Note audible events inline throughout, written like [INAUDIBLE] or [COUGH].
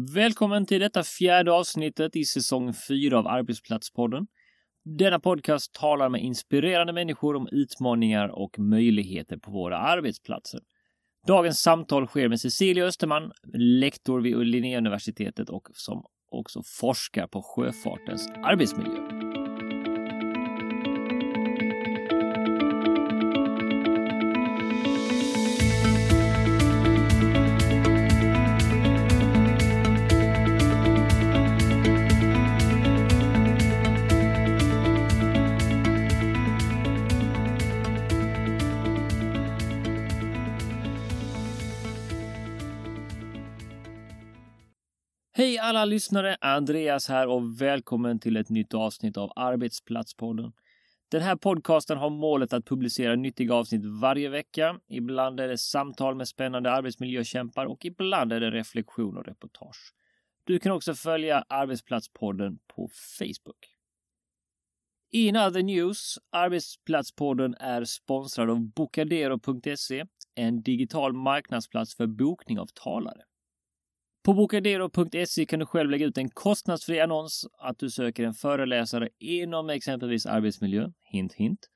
Välkommen till detta fjärde avsnittet i säsong 4 av Arbetsplatspodden. Denna podcast talar med inspirerande människor om utmaningar och möjligheter på våra arbetsplatser. Dagens samtal sker med Cecilia Österman, lektor vid Linnéuniversitetet och som också forskar på sjöfartens arbetsmiljö. Lyssnare! Andreas här och välkommen till ett nytt avsnitt av Arbetsplatspodden. Den här podcasten har målet att publicera nyttiga avsnitt varje vecka. Ibland är det samtal med spännande arbetsmiljökämpar och ibland är det reflektion och reportage. Du kan också följa Arbetsplatspodden på Facebook. In other news, Arbetsplatspodden är sponsrad av Bocadero.se, en digital marknadsplats för bokning av talare. På bokadero.se kan du själv lägga ut en kostnadsfri annons att du söker en föreläsare inom exempelvis arbetsmiljö, hint hint,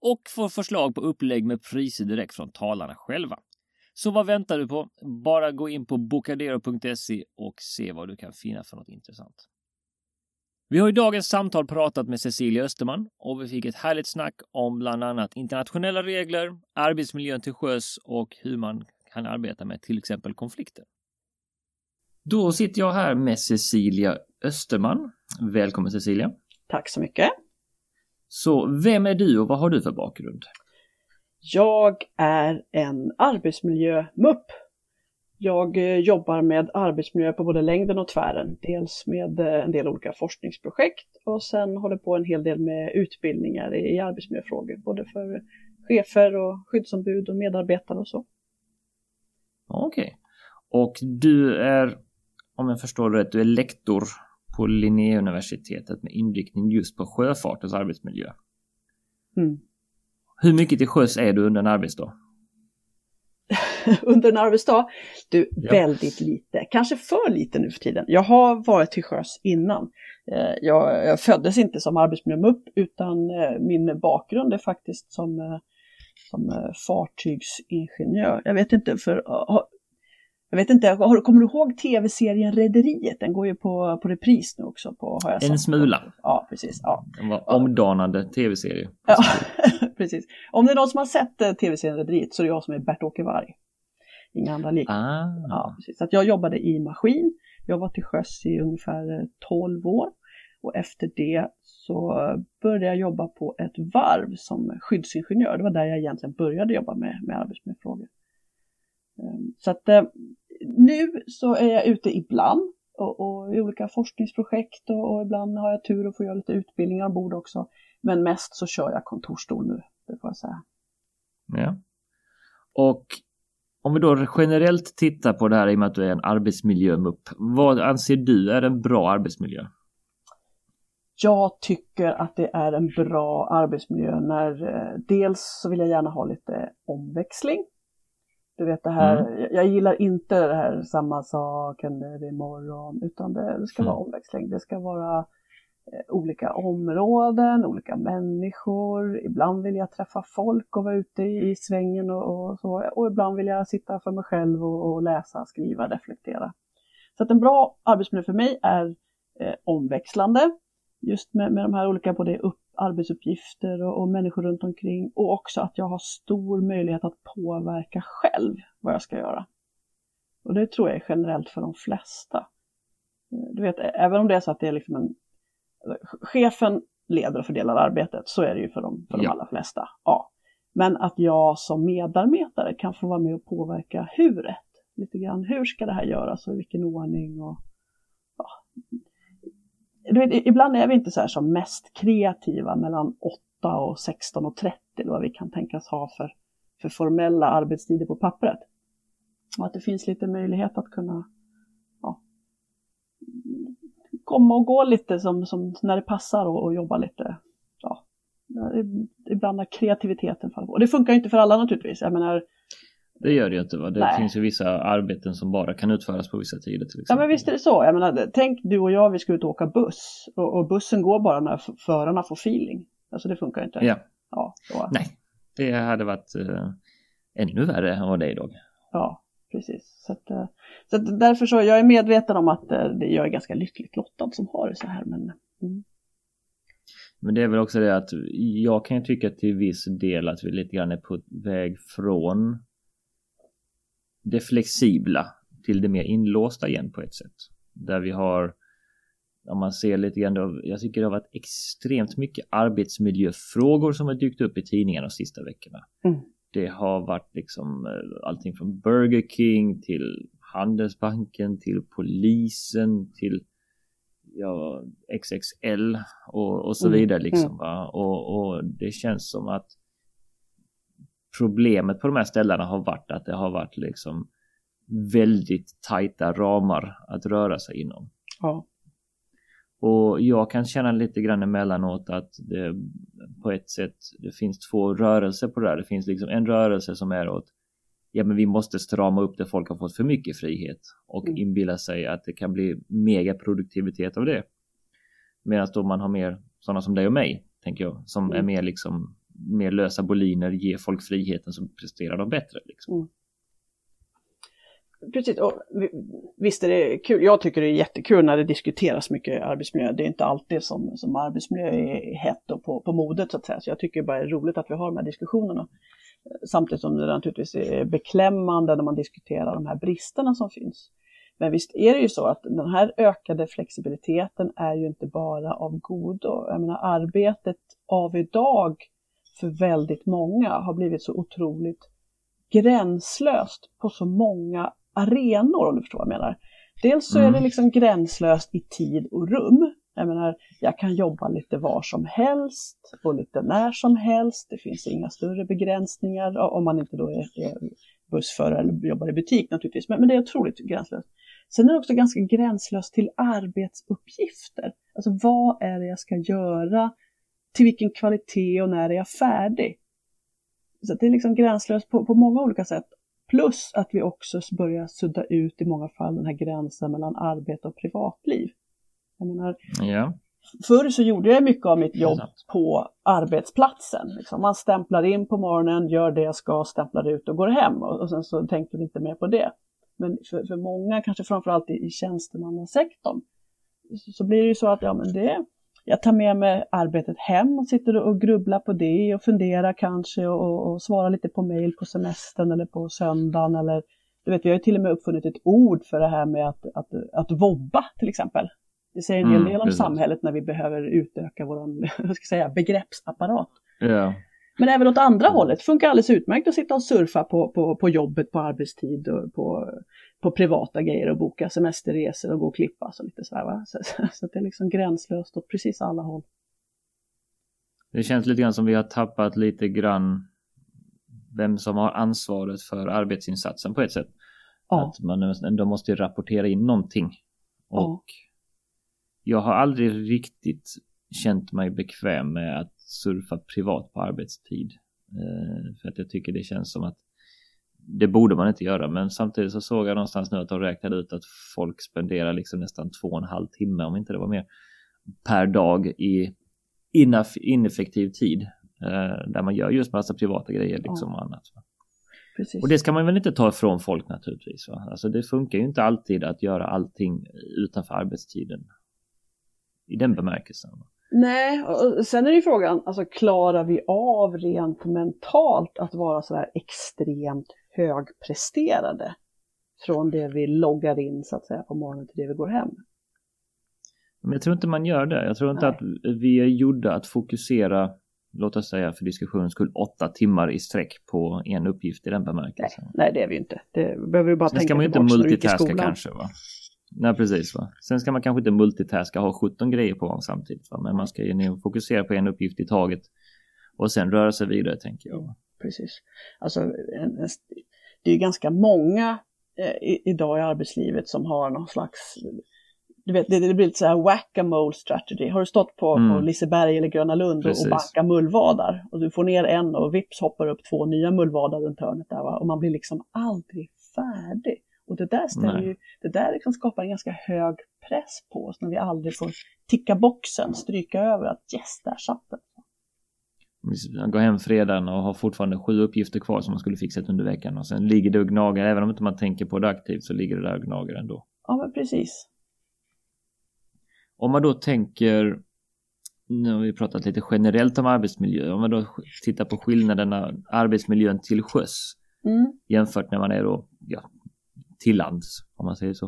och få förslag på upplägg med priser direkt från talarna själva. Så vad väntar du på? Bara gå in på bokadero.se och se vad du kan finna för något intressant. Vi har i dagens samtal pratat med Cecilia Österman och vi fick ett härligt snack om bland annat internationella regler, arbetsmiljön till sjöss och hur man kan arbeta med till exempel konflikter. Då sitter jag här med Cecilia Österman. Välkommen Cecilia. Tack så mycket. Så vem är du och vad har du för bakgrund? Jag är en arbetsmiljömupp. Jag eh, jobbar med arbetsmiljö på både längden och tvären. Dels med eh, en del olika forskningsprojekt och sen håller på en hel del med utbildningar i arbetsmiljöfrågor. Både för chefer och skyddsombud och medarbetare och så. Okej. Okay. Och du är om jag förstår det rätt, du är lektor på Linnéuniversitetet med inriktning just på sjöfartens arbetsmiljö. Mm. Hur mycket till sjöss är du under en arbetsdag? [LAUGHS] under en arbetsdag? Du, ja. väldigt lite. Kanske för lite nu för tiden. Jag har varit till sjöss innan. Eh, jag, jag föddes inte som arbetsmiljömupp utan eh, min bakgrund är faktiskt som, eh, som fartygsingenjör. Jag vet inte, för jag vet inte, kommer du ihåg tv-serien Rederiet? Den går ju på, på repris nu också. På, har jag en smula. Ja, precis. Ja. Den var omdanande tv-serie. Ja, [LAUGHS] precis. Om det är någon som har sett eh, tv-serien Rederiet så är det jag som är Bert-Åke Varg. Inga andra lik. Ah. Ja, precis. Att jag jobbade i maskin. Jag var till sjöss i ungefär 12 eh, år. Och efter det så började jag jobba på ett varv som skyddsingenjör. Det var där jag egentligen började jobba med, med arbetsmiljöfrågor. Ehm, så att eh, nu så är jag ute ibland och, och i olika forskningsprojekt och, och, ibland har jag tur att få göra lite utbildningar ombord också. Men mest så kör jag kontorsstol nu, det får jag säga. Ja. Och om vi då generellt tittar på det här i och med att du är en arbetsmiljömupp. Vad anser du är en bra arbetsmiljö? Jag tycker att det är en bra arbetsmiljö när eh, dels så vill jag gärna ha lite omväxling. Du vet det här, mm. jag gillar inte det här samma sak händer imorgon, utan det, det ska mm. vara omväxling. Det ska vara eh, olika områden, olika människor. Ibland vill jag träffa folk och vara ute i, i svängen och, och, så. Och ibland vill jag sitta för mig själv och, och läsa, skriva, reflektera. Så att en bra arbetsmiljö för mig är eh, omväxlande. Just med, med de här olika både upp arbetsuppgifter och, och, människor runt omkring och också att jag har stor möjlighet att påverka själv vad jag ska göra. Och det tror jag är generellt för de flesta. Du vet, även om det är så att det är liksom en... Chefen leder och fördelar arbetet, så är det ju för de, för de ja. allra flesta. Ja. Men att jag som medarbetare kan få vara med och påverka huret. Lite grann, hur ska det här göras och i vilken ordning och ja, du vet, ibland är vi inte så här som mest kreativa mellan 8 och 16 och 30, eller vad vi kan tänkas ha för, för formella arbetstider på pappret. Och att det finns lite möjlighet att kunna ja, komma och gå lite som, som när det passar och, och jobba lite. Ja, ibland har kreativiteten fallit på. Och det funkar inte för alla naturligtvis. Jag menar, det gör det ju inte va? Det Nej. finns ju vissa arbeten som bara kan utföras på vissa tider till exempel. Ja men visst är det så. Jag menar, tänk du och jag, vi ska ut och åka buss och, och bussen går bara när förarna får feeling. Alltså det funkar inte. Ja. ja. Nej, det hade varit uh, ännu värre än vad det är idag. Ja, precis. Så, att, uh, så att därför så, jag är medveten om att uh, jag är ganska lyckligt lottad som har det så här. Men, mm. Men det är väl också det att jag kan tycka till viss del att vi lite grann är på väg från det flexibla till det mer inlåsta igen på ett sätt. Där vi har, om man ser lite grann, jag tycker det har varit extremt mycket arbetsmiljöfrågor som har dykt upp i tidningarna de sista veckorna. Mm. Det har varit liksom eh, allting från Burger King till Handelsbanken till polisen till ja, XXL och, och så mm. vidare liksom. Mm. Va? Och, och det känns som att problemet på de här ställena har varit att det har varit liksom väldigt tajta ramar att röra sig inom. Ja. Och jag kan känna lite grann emellanåt att det på ett sätt, det finns två rörelser på det här. Det finns liksom en rörelse som är åt ja men vi måste strama upp det folk har fått för mycket frihet och mm. inbilla sig att det kan bli megaproduktivitet av det. Medan då man har mer sådana som dig och mig, tänker jag, som mm. är mer liksom mer lösa boliner, ge folk friheten så presterar de bättre. Liksom. Mm. Precis, och visst är det kul. Jag tycker det är jättekul när det diskuteras mycket arbetsmiljö. Det är inte alltid som, som arbetsmiljö är hett och på, på modet så att säga. Så jag tycker bara det är roligt att vi har de här diskussionerna. Samtidigt som det naturligtvis är beklämmande när man diskuterar de här bristerna som finns. Men visst är det ju så att den här ökade flexibiliteten är ju inte bara av godo. Jag menar arbetet av idag för väldigt många har blivit så otroligt gränslöst på så många arenor om du förstår vad jag menar. Dels så är det mm. liksom gränslöst i tid och rum. Jag menar, jag kan jobba lite var som helst och lite när som helst. Det finns inga större begränsningar om man inte då är, är bussförare eller jobbar i butik naturligtvis. Men, men det är otroligt gränslöst. Sen är det också ganska gränslöst till arbetsuppgifter. Alltså vad är det jag ska göra? Till vilken kvalitet och när är jag färdig? Så det är liksom gränslöst på, på många olika sätt. Plus att vi också börjar sudda ut i många fall den här gränsen mellan arbete och privatliv. Jag menar, ja. Förr så gjorde jag mycket av mitt jobb på arbetsplatsen. Liksom. Man stämplar in på morgonen, gör det jag ska, stämplar ut och går hem. Och, och sen så tänkte vi inte mer på det. Men för, för många, kanske framförallt i, i tjänstemannasektorn, så, så blir det ju så att ja, men det, jag tar med mig arbetet hem och sitter och grubblar på det och funderar kanske och, och svarar lite på mail på semestern eller på söndagen eller du vet, vi har ju till och med uppfunnit ett ord för det här med att, att, att vobba till exempel. Det säger en hel mm, del om samhället när vi behöver utöka vår [LAUGHS] säga, begreppsapparat. Ja. Men även åt andra mm. hållet, det funkar alldeles utmärkt att sitta och surfa på, på, på jobbet på arbetstid och på, på privata grejer och boka semesterresor och gå och klippa så lite så här? [LAUGHS] Så, så, så det är liksom gränslöst åt precis alla håll. Det känns lite grann som vi har tappat lite grann vem som har ansvaret för arbetsinsatsen på ett sätt. Ja. Att man ändå måste rapportera in någonting. Och ja jag har aldrig riktigt känt mig bekväm med att surfa privat på arbetstid. Eh, för att jag tycker det känns som att det borde man inte göra, men samtidigt så såg jag någonstans nu att de räknade ut att folk spenderar liksom nästan två och en halv timme, om inte det var mer, per dag i ineffektiv tid. Eh, där man gör just massa privata grejer liksom ja. och annat. Precis. Och det ska man väl inte ta ifrån folk naturligtvis. Va? Alltså det funkar ju inte alltid att göra allting utanför arbetstiden i den bemärkelsen. Nej, och sen är ju frågan, alltså klarar vi av rent mentalt att vara sådär extremt högpresterade från det vi loggar in så att säga på morgonen till det vi går hem? Men jag tror inte man gör det. Jag tror inte Nej. att vi är gjorda att fokusera, låt oss säga för diskussionens skull, åtta timmar i sträck på en uppgift i den bemärkelsen. Nej, Nej det är vi inte. Det behöver vi bara Sen tänka ska man ju inte multitaska kanske va? Nej, precis. Va? Sen ska man kanske inte multitaska, ha 17 grejer på gång samtidigt. Va? Men man ska ju fokusera på en uppgift i taget och sen röra sig vidare, tänker jag. Precis. Alltså, det är ganska många eh, idag i arbetslivet som har någon slags du vet, det, det blir lite så här whack-a-mole strategy. Har du stått på, mm. på Liseberg eller Gröna Lund och, och banka mullvadar och du får ner en och vips hoppar upp två nya mullvadar runt hörnet där va? och man blir liksom aldrig färdig. Och det där, ställer ju, det där liksom skapar en ganska hög press på oss när vi aldrig får ticka boxen, stryka över att yes, där satt den. Man går hem fredagen och har fortfarande sju uppgifter kvar som man skulle fixat under veckan och sen ligger det och gnagar, även om inte man tänker på det aktivt så ligger det där och gnagar ändå. Ja men precis. Om man då tänker, nu har vi pratat lite generellt om arbetsmiljö, om man då tittar på skillnaderna arbetsmiljön till sjöss mm. jämfört när man är då, ja, till lands om man säger så.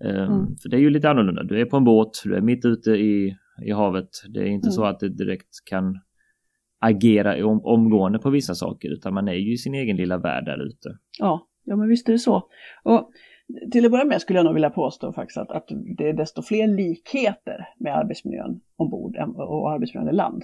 Um, mm. För det är ju lite annorlunda. Du är på en båt, du är mitt ute i, i havet. Det är inte mm. så att det direkt kan agera om, omgående på vissa saker utan man är ju i sin egen lilla värld där ute. Ja, ja men visst är det så. Och till att börja med skulle jag nog vilja påstå faktiskt att, att det är desto fler likheter med arbetsmiljön ombord och arbetsmiljön i land.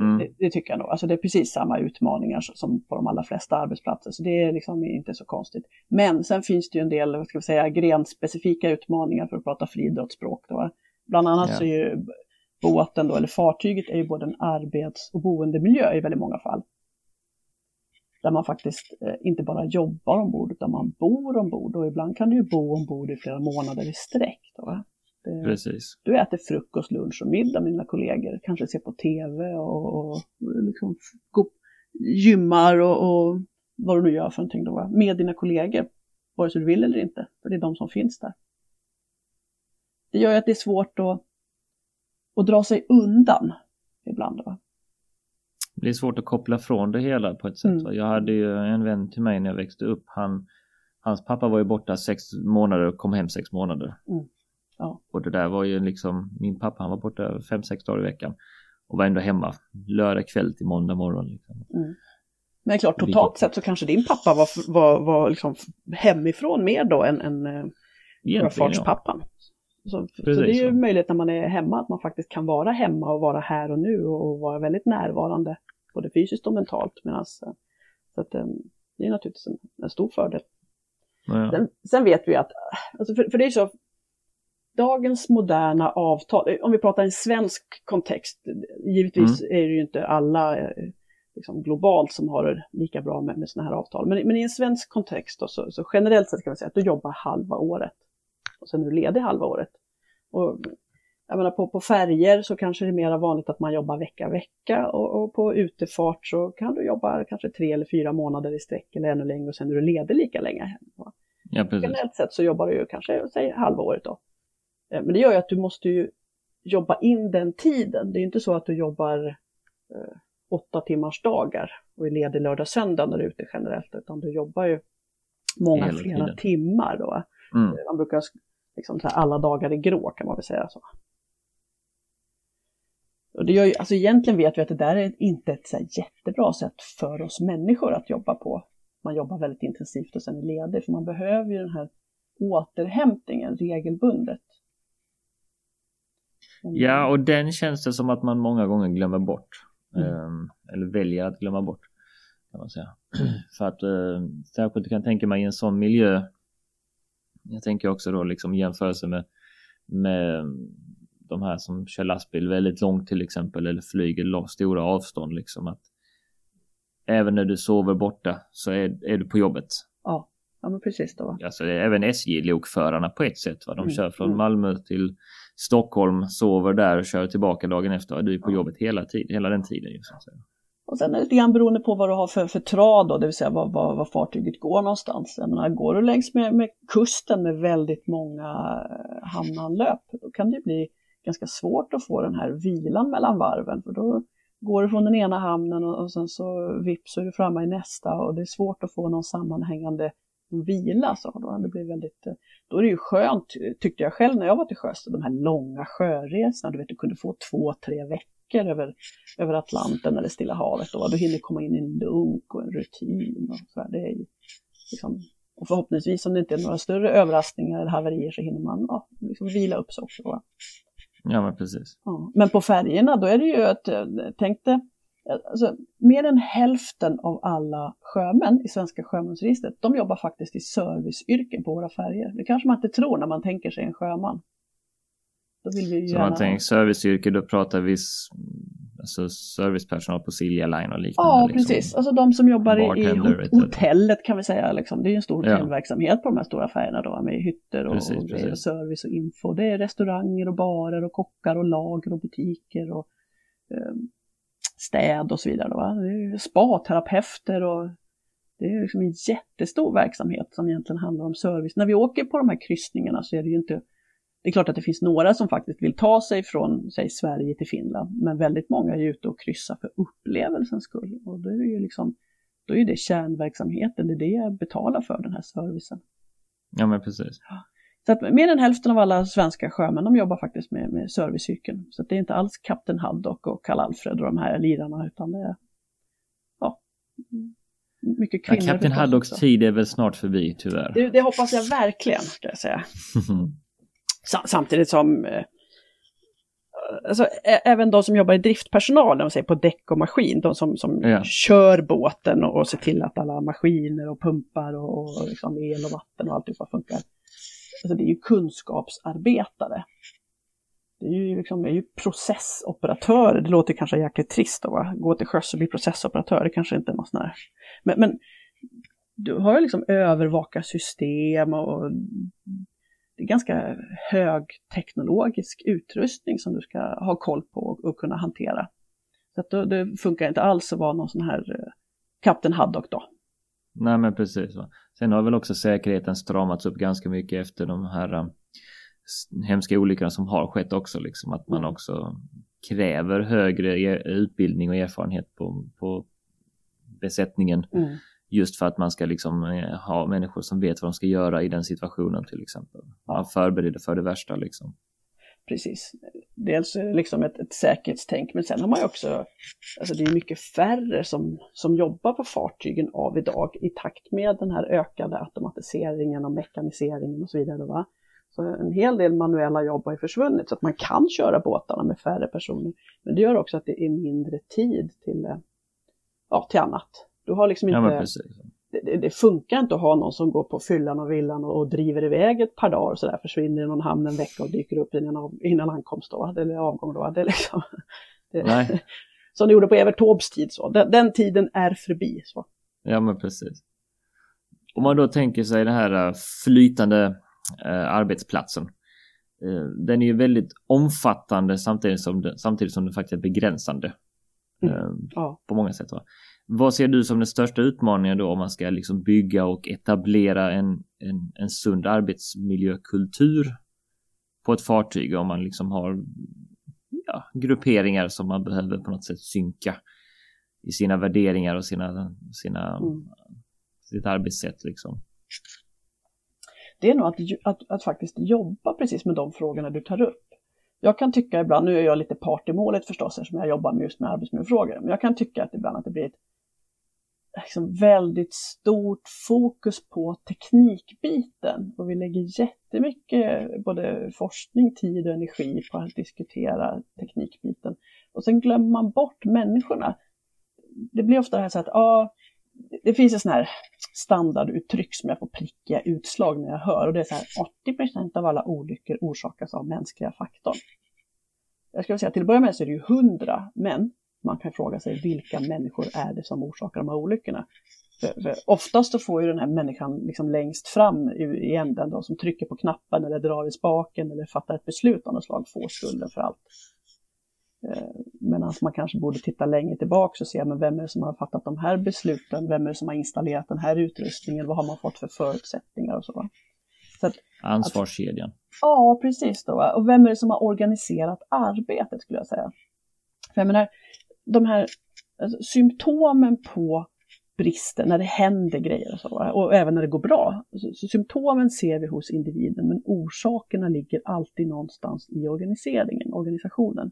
Mm. Det, det, tycker jag nog. Alltså det är precis samma utmaningar som på de allra flesta arbetsplatser, så det är liksom inte så konstigt. Men sen finns det ju en del, vad ska vi säga, grenspecifika utmaningar för att prata friidrottsspråk. Bland annat ja. så är ju båten då, eller fartyget, är ju både en arbets och boendemiljö i väldigt många fall. Där man faktiskt eh, inte bara jobbar ombord, utan man bor ombord och ibland kan du ju bo ombord i flera månader i sträck. Då, det, Precis. Du äter frukost, lunch och middag med dina kollegor, kanske ser på tv och, och liksom gymmar och, och, vad du nu gör för någonting då, med dina kollegor, vare sig du vill eller inte, för det är de som finns där. Det gör ju att det är svårt att, att dra sig undan ibland. Va? Det är svårt att koppla från det hela på ett sätt. Mm. Jag hade ju en vän till mig när jag växte upp, han, hans pappa var ju borta sex månader och kom hem sex månader. Mm. Ja. Och det där var ju liksom, min pappa han var borta fem, sex dagar i veckan och var ändå hemma lördag kväll till måndag morgon. Liksom. Mm. Men klart, totalt sett så kanske din pappa var, var, var liksom hemifrån mer då än, än eh, sjöfartspappan. Ja. Så, så, det är ju så. möjligt när man är hemma att man faktiskt kan vara hemma och vara här och nu och vara väldigt närvarande både fysiskt och mentalt. Medans, eh, så att, eh, det är naturligtvis en, en stor fördel. Ja. Sen, sen, vet vi att, alltså för, för det är så, dagens moderna avtal, eh, om vi pratar i en svensk kontext, givetvis mm. är det ju inte alla liksom, globalt som har det lika bra med, med sådana här avtal, men, men, i en svensk kontext då, så, så, generellt sett kan man säga att du jobbar halva året och sen är du ledig halva året. Och, jag menar på, på färger så kanske det är mer vanligt att man jobbar vecka vecka och, och, på utefart så kan du jobba kanske tre eller fyra månader i sträck eller ännu längre och sen är du ledig lika länge. Ja, Generellt sett så jobbar du ju kanske, säg halva året då. Eh, men det gör ju att du måste ju jobba in den tiden. Det är inte så att du jobbar eh, åtta timmars dagar och är ledig lördag söndag när du är ute generellt, utan du jobbar ju många Hela flera tiden. timmar då. Mm. Eh, man brukar liksom så alla dagar i grå kan man väl säga så. Och det gör ju, alltså egentligen vet vi att det där är inte ett så jättebra sätt för oss människor att jobba på. Man jobbar väldigt intensivt och sen är ledig, för man behöver ju den här återhämtningen regelbundet. Ja, och den känns det som att man många gånger glömmer bort. Mm. Um, eller väljer att glömma bort. Kan man säga. [CLEARS THROAT] För att uh, särskilt kan jag tänka mig i en sån miljö. Jag tänker också då liksom jämförelse med, med de här som kör lastbil väldigt långt till exempel eller flyger stora avstånd liksom att även när du sover borta så är, är du på jobbet. Ja, ja men precis då. Alltså även SJ-lokförarna på ett sätt. Va? De mm. kör från mm. Malmö till Stockholm, sover där och kör tillbaka dagen efter. Du är på jobbet hela tiden, hela den tiden. Just, så. Och sen är det lite grann beroende på vad du har för, för trad då, det vill säga var, var, var fartyget går någonstans. Jag menar, går du längs med, med kusten med väldigt många eh, hamnanlöp, då kan det bli ganska svårt att få den här vilan mellan varven. För då går du från den ena hamnen och, och sen så vips är du framme i nästa och det är svårt att få någon sammanhängande vila. Så då, det blir väldigt, eh, då är det ju skönt, tyckte jag själv när jag var till sjöss, de här långa sjöresorna. Du vet, du kunde få två, tre veckor över, över Atlanten eller Stilla havet. Då, du hinner komma in i en lunk och en rutin. Och, så här. Det är liksom, och förhoppningsvis om det inte är några större överraskningar eller haverier så hinner man ja, liksom vila upp sig också. Ja, men precis. Ja. Men på färgerna, då är det ju att, eh, tänk dig, alltså, mer än hälften av alla sjömän i svenska sjömansregistret, de jobbar faktiskt i serviceyrken på våra färger. Det kanske man inte tror när man tänker sig en sjöman. Då vill vi ju Så gärna... man tänker serviceyrke, då pratar vi alltså servicepersonal på Silja Line och liknande. Ja, liksom. precis. Alltså de som jobbar i, i hotellet kan vi säga. Liksom. Det är ju en stor Ja. hotellverksamhet på de här stora affärerna då med hytter och, Precis, och, grejer, och precis. service och info. Det är restauranger och barer och kockar och lager och butiker och eh, städ och så vidare. Då, va? Det är ju spa-terapeuter och det är liksom en jättestor verksamhet som egentligen handlar om service. När vi åker på de här kryssningarna så är det ju inte det är klart att det finns några som faktiskt vill ta sig från, säg Sverige till Finland, men väldigt många är ute och kryssar för upplevelsens skull. Och då är det ju liksom, då är det kärnverksamheten, det är det jag betalar för, den här servicen. Ja, men precis. Så att mer än hälften av alla svenska sjömän, de jobbar faktiskt med, med serviceyrken. Så det är inte alls Kapten Haddock och Karl-Alfred och de här lirarna, utan det är, ja, mycket Ja, kvinnor. Kapten förstås Haddocks tid är väl snart förbi, tyvärr. Det, det hoppas jag verkligen, ska jag säga. [LAUGHS] Sa- Samtidigt som eh, alltså, även de som jobbar i driftpersonal, de säger på däck och maskin, de som, som Ja. kör båten och, och ser till att alla maskiner och pumpar och, och liksom el och vatten och alltihopa funkar. Alltså det är ju kunskapsarbetare. Det är ju, liksom, det är ju processoperatörer, det låter kanske jäkligt trist att gå till sjöss och bli processoperatör, det kanske inte är något sånt här. Men, men du har ju liksom övervakarsystem och det är ganska högteknologisk utrustning som du ska ha koll på och, och kunna hantera. Så att då, det funkar inte alls att vara någon sån här eh, Kapten Haddock då. Nej, men precis. Va? Sen har väl också säkerheten stramats upp ganska mycket efter de här um, s- hemska olyckorna som har skett också. Liksom, att man Mm. också kräver högre er- utbildning och erfarenhet på, på besättningen. Mm. Just för att man ska liksom eh, ha människor som vet vad de ska göra i den situationen till exempel. Man förbereder för det värsta liksom. Precis. Dels är det liksom ett, ett säkerhetstänk, men sen har man ju också, alltså det är mycket färre som, som jobbar på fartygen av idag i takt med den här ökade automatiseringen och mekaniseringen och så vidare. Va? Så en hel del manuella jobb har ju försvunnit så att man kan köra båtarna med färre personer. Men det gör också att det är mindre tid till, eh, ja, till annat. Du har liksom Ja, inte, precis. det, det, det funkar inte att ha någon som går på fyllan och villan och, och driver iväg ett par dagar och sådär, försvinner i någon hamn en vecka och dyker upp innan, av, innan ankomst då, eller avgång då. [LAUGHS] Det liksom, det, Nej. [LAUGHS] Som det gjorde på Evert Taubes tid så. Den, den tiden är förbi. Så. Ja, men precis. Om man då tänker sig den här eh, flytande eh, arbetsplatsen. Eh, den är ju väldigt omfattande samtidigt som, den, samtidigt som den faktiskt är begränsande. Mm. Eh, Ja. på många sätt. Va? Vad ser du som den största utmaningen då om man ska liksom bygga och etablera en, en, en sund arbetsmiljökultur på ett fartyg om man liksom har ja, grupperingar som man behöver på något sätt synka i sina värderingar och sina, sina Mm. sitt arbetssätt liksom. Det är nog att, att, att faktiskt jobba precis med de frågorna du tar upp. Jag kan tycka ibland, nu är jag lite part i målet förstås eftersom jag jobbar med just med arbetsmiljöfrågor, men jag kan tycka att ibland att det blir ett liksom väldigt stort fokus på teknikbiten och vi lägger jättemycket både forskning, tid och energi på att diskutera teknikbiten. Och sen glömmer man bort människorna. Det blir ofta det här så att, ah, det finns ett sån här standarduttryck som jag får prickiga utslag när jag hör och det är så här 80% av alla olyckor orsakas av mänskliga faktorn. Jag skulle säga till att börja med så är det ju 100, men man kan fråga sig vilka människor är det som orsakar de här olyckorna? För, för oftast så får ju den här människan liksom längst fram i, i änden då, som trycker på knappen eller drar i spaken eller fattar ett beslut av något slag får skulden för allt. Eh, Medan man kanske borde titta längre tillbaka och se men vem är det som har fattat de här besluten, vem är det som har installerat den här utrustningen, vad har man fått för förutsättningar och så. så att, Ansvarskedjan. Ja, precis. Då, och vem är det som har organiserat arbetet skulle jag säga. För jag menar, de här alltså, symptomen på brister när det händer grejer och så, och även när det går bra. Så, så symptomen ser vi hos individen, men orsakerna ligger alltid någonstans i organiseringen, organisationen.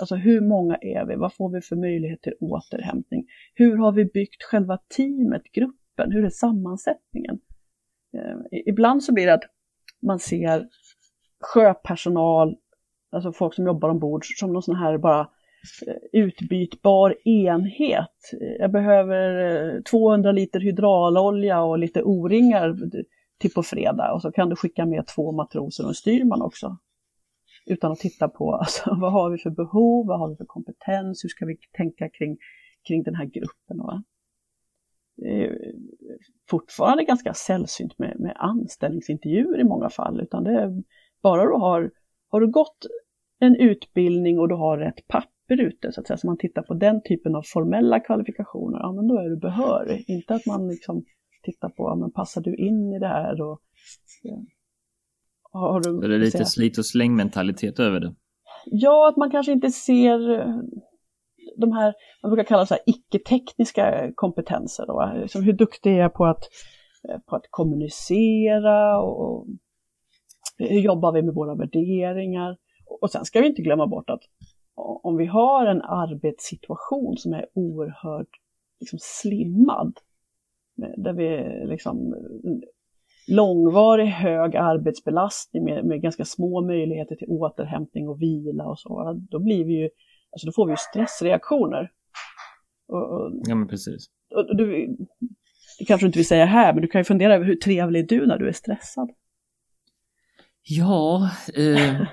Alltså hur många är vi? Vad får vi för möjlighet till återhämtning? Hur har vi byggt själva teamet, gruppen? Hur är sammansättningen? Eh, ibland så blir det att man ser sjöpersonal, alltså folk som jobbar ombord, som någon sån här bara eh, utbytbar enhet. Jag behöver eh, 200 liter hydraulolja och lite O-ringar till på fredag och så kan du skicka med två matroser och en styrman också. utan att titta på [LAUGHS] alltså, vad har vi för behov, vad har vi för kompetens, hur ska vi tänka kring, kring den här gruppen. Va? Det är fortfarande ganska sällsynt med, med anställningsintervjuer i många fall, utan det är bara du har, har du gått en utbildning och du har rätt papper ute, så att säga, så man tittar på den typen av formella kvalifikationer, ja men då är du behörig. Inte att man liksom tittar på, ja men passar du in i det här och ja. har du, är det lite slit och släng mentalitet över det? Ja, att man kanske inte ser de här, man brukar kalla det icke-tekniska kompetenser. Då, liksom hur duktig är jag på att, på att kommunicera och hur jobbar vi med våra värderingar? Och sen ska vi inte glömma bort att om vi har en arbetssituation som är oerhört liksom, slimmad, där vi liksom långvarig hög arbetsbelastning med, med ganska små möjligheter till återhämtning och vila och så, då blir vi ju, alltså då får vi ju stressreaktioner. Och, och, ja men precis. Och, du, det kanske du inte vill säga här, men du kan ju fundera över hur trevlig är du när du är stressad? Ja, eh, [CLEARS THROAT]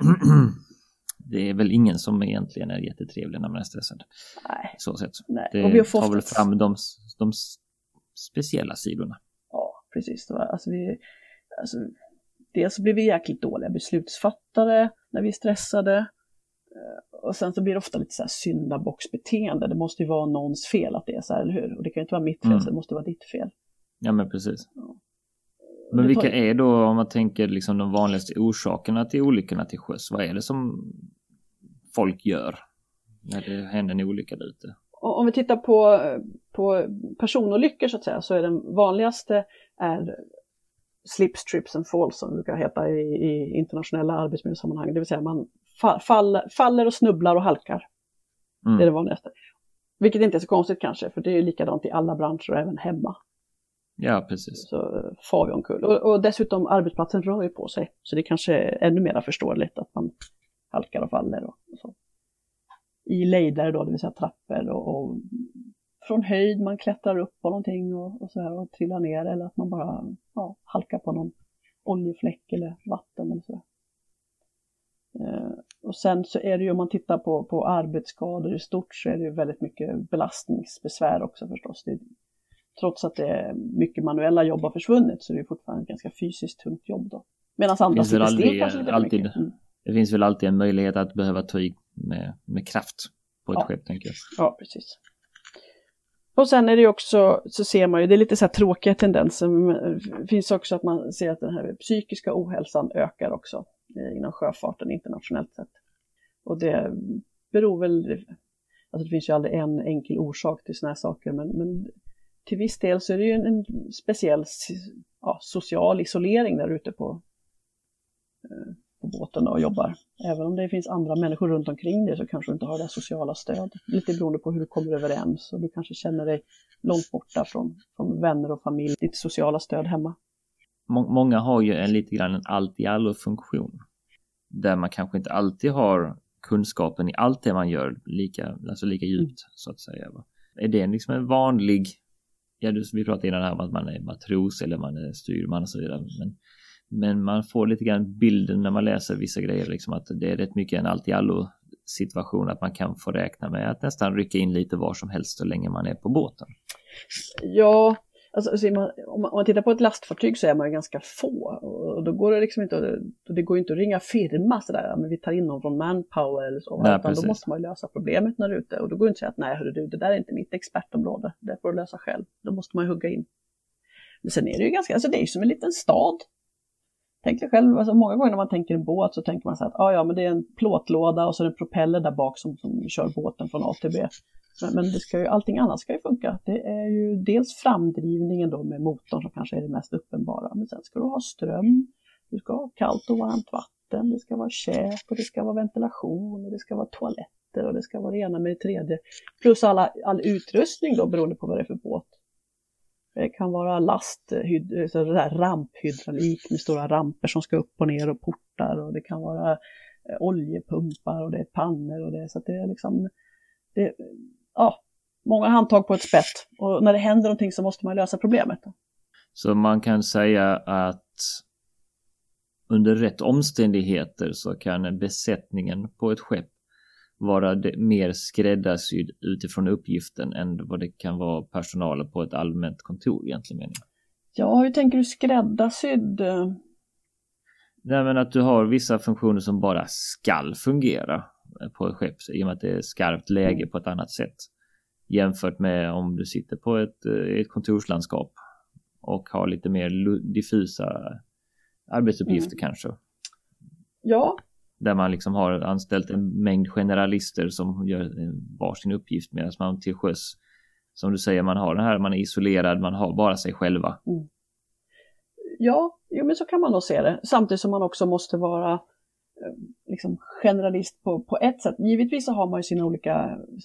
det är väl ingen som egentligen är jättetrevlig när man är stressad. Nej. Så sätt. Nej. Det och vi tar väl fram de, de speciella sidorna. Ja, precis. Alltså vi, alltså, dels så blir vi jäkligt dåliga beslutsfattare när vi är stressade. Eh, och sen så blir det ofta lite så här syndabocksbeteende. Det måste ju vara någons fel att det är så här, eller hur? Och det kan ju inte vara mitt fel, mm. så det måste vara ditt fel. Ja, men precis. Ja. Men vilka är då, om man tänker liksom de vanligaste orsakerna till olyckorna till sjöss? Vad är det som folk gör när det händer en olycka där ute? Om vi tittar på, på personolyckor så att säga, så är den vanligaste är slips, trips and falls som det brukar heta i, i internationella arbetsmiljösammanhang. Det vill säga man fall, faller och snubblar och halkar. Mm. Det är det vanligaste. Vilket inte är så konstigt kanske, för det är likadant i alla branscher och även hemma. Ja, precis. Så far vi omkull. Och, och dessutom arbetsplatsen rör ju på sig, så det kanske är ännu mer förståeligt att man halkar och faller och, så. I lejder då, det vill säga trappor och, och, från höjd man klättrar upp på någonting och, och så här och trillar ner eller att man bara ja, halkar på någon oljefläck eller vatten eller så. Eh, och sen så är det ju om man tittar på, på arbetsskador i stort så är det ju väldigt mycket belastningsbesvär också förstås. Det trots att det är mycket manuella jobb har försvunnit så är det fortfarande ett ganska fysiskt tungt jobb då. Medan andra sitter still kanske lite alltid, mycket. Mm. Det finns väl alltid en möjlighet att behöva ta i med, med kraft på ett ja. skepp tänker jag. Ja, precis. Och sen är det också, så ser man ju, det är lite så här tråkiga tendenser, men det finns också att man ser att den här psykiska ohälsan ökar också eh, inom sjöfarten internationellt sett. Och det beror väl, alltså det finns ju aldrig en enkel orsak till sådana här saker, men, men till viss del så är det ju en, en speciell ja, social isolering där ute på, eh, på båten och jobbar. Även om det finns andra människor runt omkring dig så kanske du inte har det sociala stöd. Lite beroende på hur du kommer överens och du kanske känner dig långt borta från, från vänner och familj, ditt sociala stöd hemma. Många har ju en lite grann en allt i allo funktion. Där man kanske inte alltid har kunskapen i allt det man gör lika, alltså lika djupt mm. så att säga. Är det liksom en vanlig ja, vi pratade innan här om att man är matros eller man är styrman och så vidare. Men, men man får lite grann bilden när man läser vissa grejer, liksom att det är rätt mycket en allt i allo situation att man kan få räkna med att nästan rycka in lite var som helst så länge man är på båten. Ja, Alltså, man, om, man, tittar på ett lastfartyg så är man ju ganska få och då går det liksom inte, det går inte att ringa firma sådär, men vi tar in någon från Manpower eller så, nej, utan då måste man ju lösa problemet när du är ute och då går det inte att säga att nej hörru du, det där är inte mitt expertområde, det får du lösa själv. Då måste man ju hugga in. Men sen är det ju ganska, alltså det är ju som en liten stad. Tänk dig själv, alltså många gånger när man tänker en båt så tänker man så att ah, ja, men det är en plåtlåda och så är det en propeller där bak som, som kör båten från A till B. Men, men det ska ju, allting annat ska ju funka. Det är ju dels framdrivningen då med motorn som kanske är det mest uppenbara, men sen ska du ha ström, du ska ha kallt och varmt vatten, det ska vara käk och det ska vara ventilation och det ska vara toaletter och det ska vara det ena med det tredje. Plus alla, all utrustning då beroende på vad det är för båt. Det kan vara last, ramphydraulik med stora ramper som ska upp och ner och portar och det kan vara eh, oljepumpar och det är pannor och det så att det är liksom det, ja, många handtag på ett spett och när det händer någonting så måste man lösa problemet. Så man kan säga att under rätt omständigheter så kan besättningen på ett skepp vara mer skräddarsydd utifrån uppgiften än vad det kan vara personalen på ett allmänt kontor egentligen mening. Ja, hur tänker du skräddarsydd? Nej men att du har vissa funktioner som bara skall fungera på ett skepp i och med att det är skarpt läge på ett annat sätt. Jämfört med om du sitter på ett, eh, ett kontorslandskap och har lite mer diffusa arbetsuppgifter mm. kanske. Ja. Där man liksom har anställt en mängd generalister som gör varsin uppgift medan man till sjöss som du säger, man har den här, man är isolerad, man har bara sig själva. Mm. Ja, jo, men så kan man nog se det. Samtidigt som man också måste vara eh, liksom, generalist på, på ett sätt. Givetvis så har man ju sina olika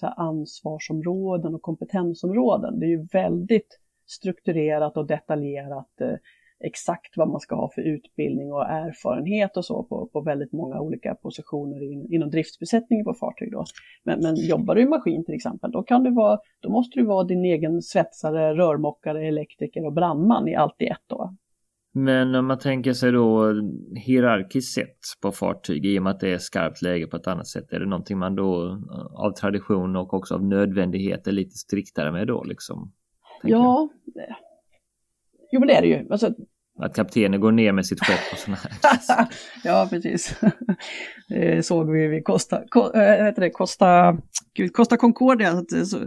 här, ansvarsområden och kompetensområden. Det är ju väldigt strukturerat och detaljerat eh, exakt vad man ska ha för utbildning och erfarenhet och så på, på väldigt många olika positioner in, inom driftsbesättningen på fartyg. Då. Men, men jobbar du i maskin till exempel, då, kan du vara, då måste du vara din egen svetsare, rörmokare, elektriker och brandman i allt i ett. Då. Men om man tänker sig då hierarkiskt sett på fartyg i och med att det är skarpt läge på ett annat sätt. Är det någonting man då av tradition och också av nödvändighet är lite striktare med då liksom? Ja, jag. Jo men det är det ju. Alltså, att kaptenen går ner med sitt skepp och sådana här. [LAUGHS] ja, precis. Det [LAUGHS] såg vi vid Costa, Co, äh, heter det, Costa, Gud, Costa Concordia. Så, så,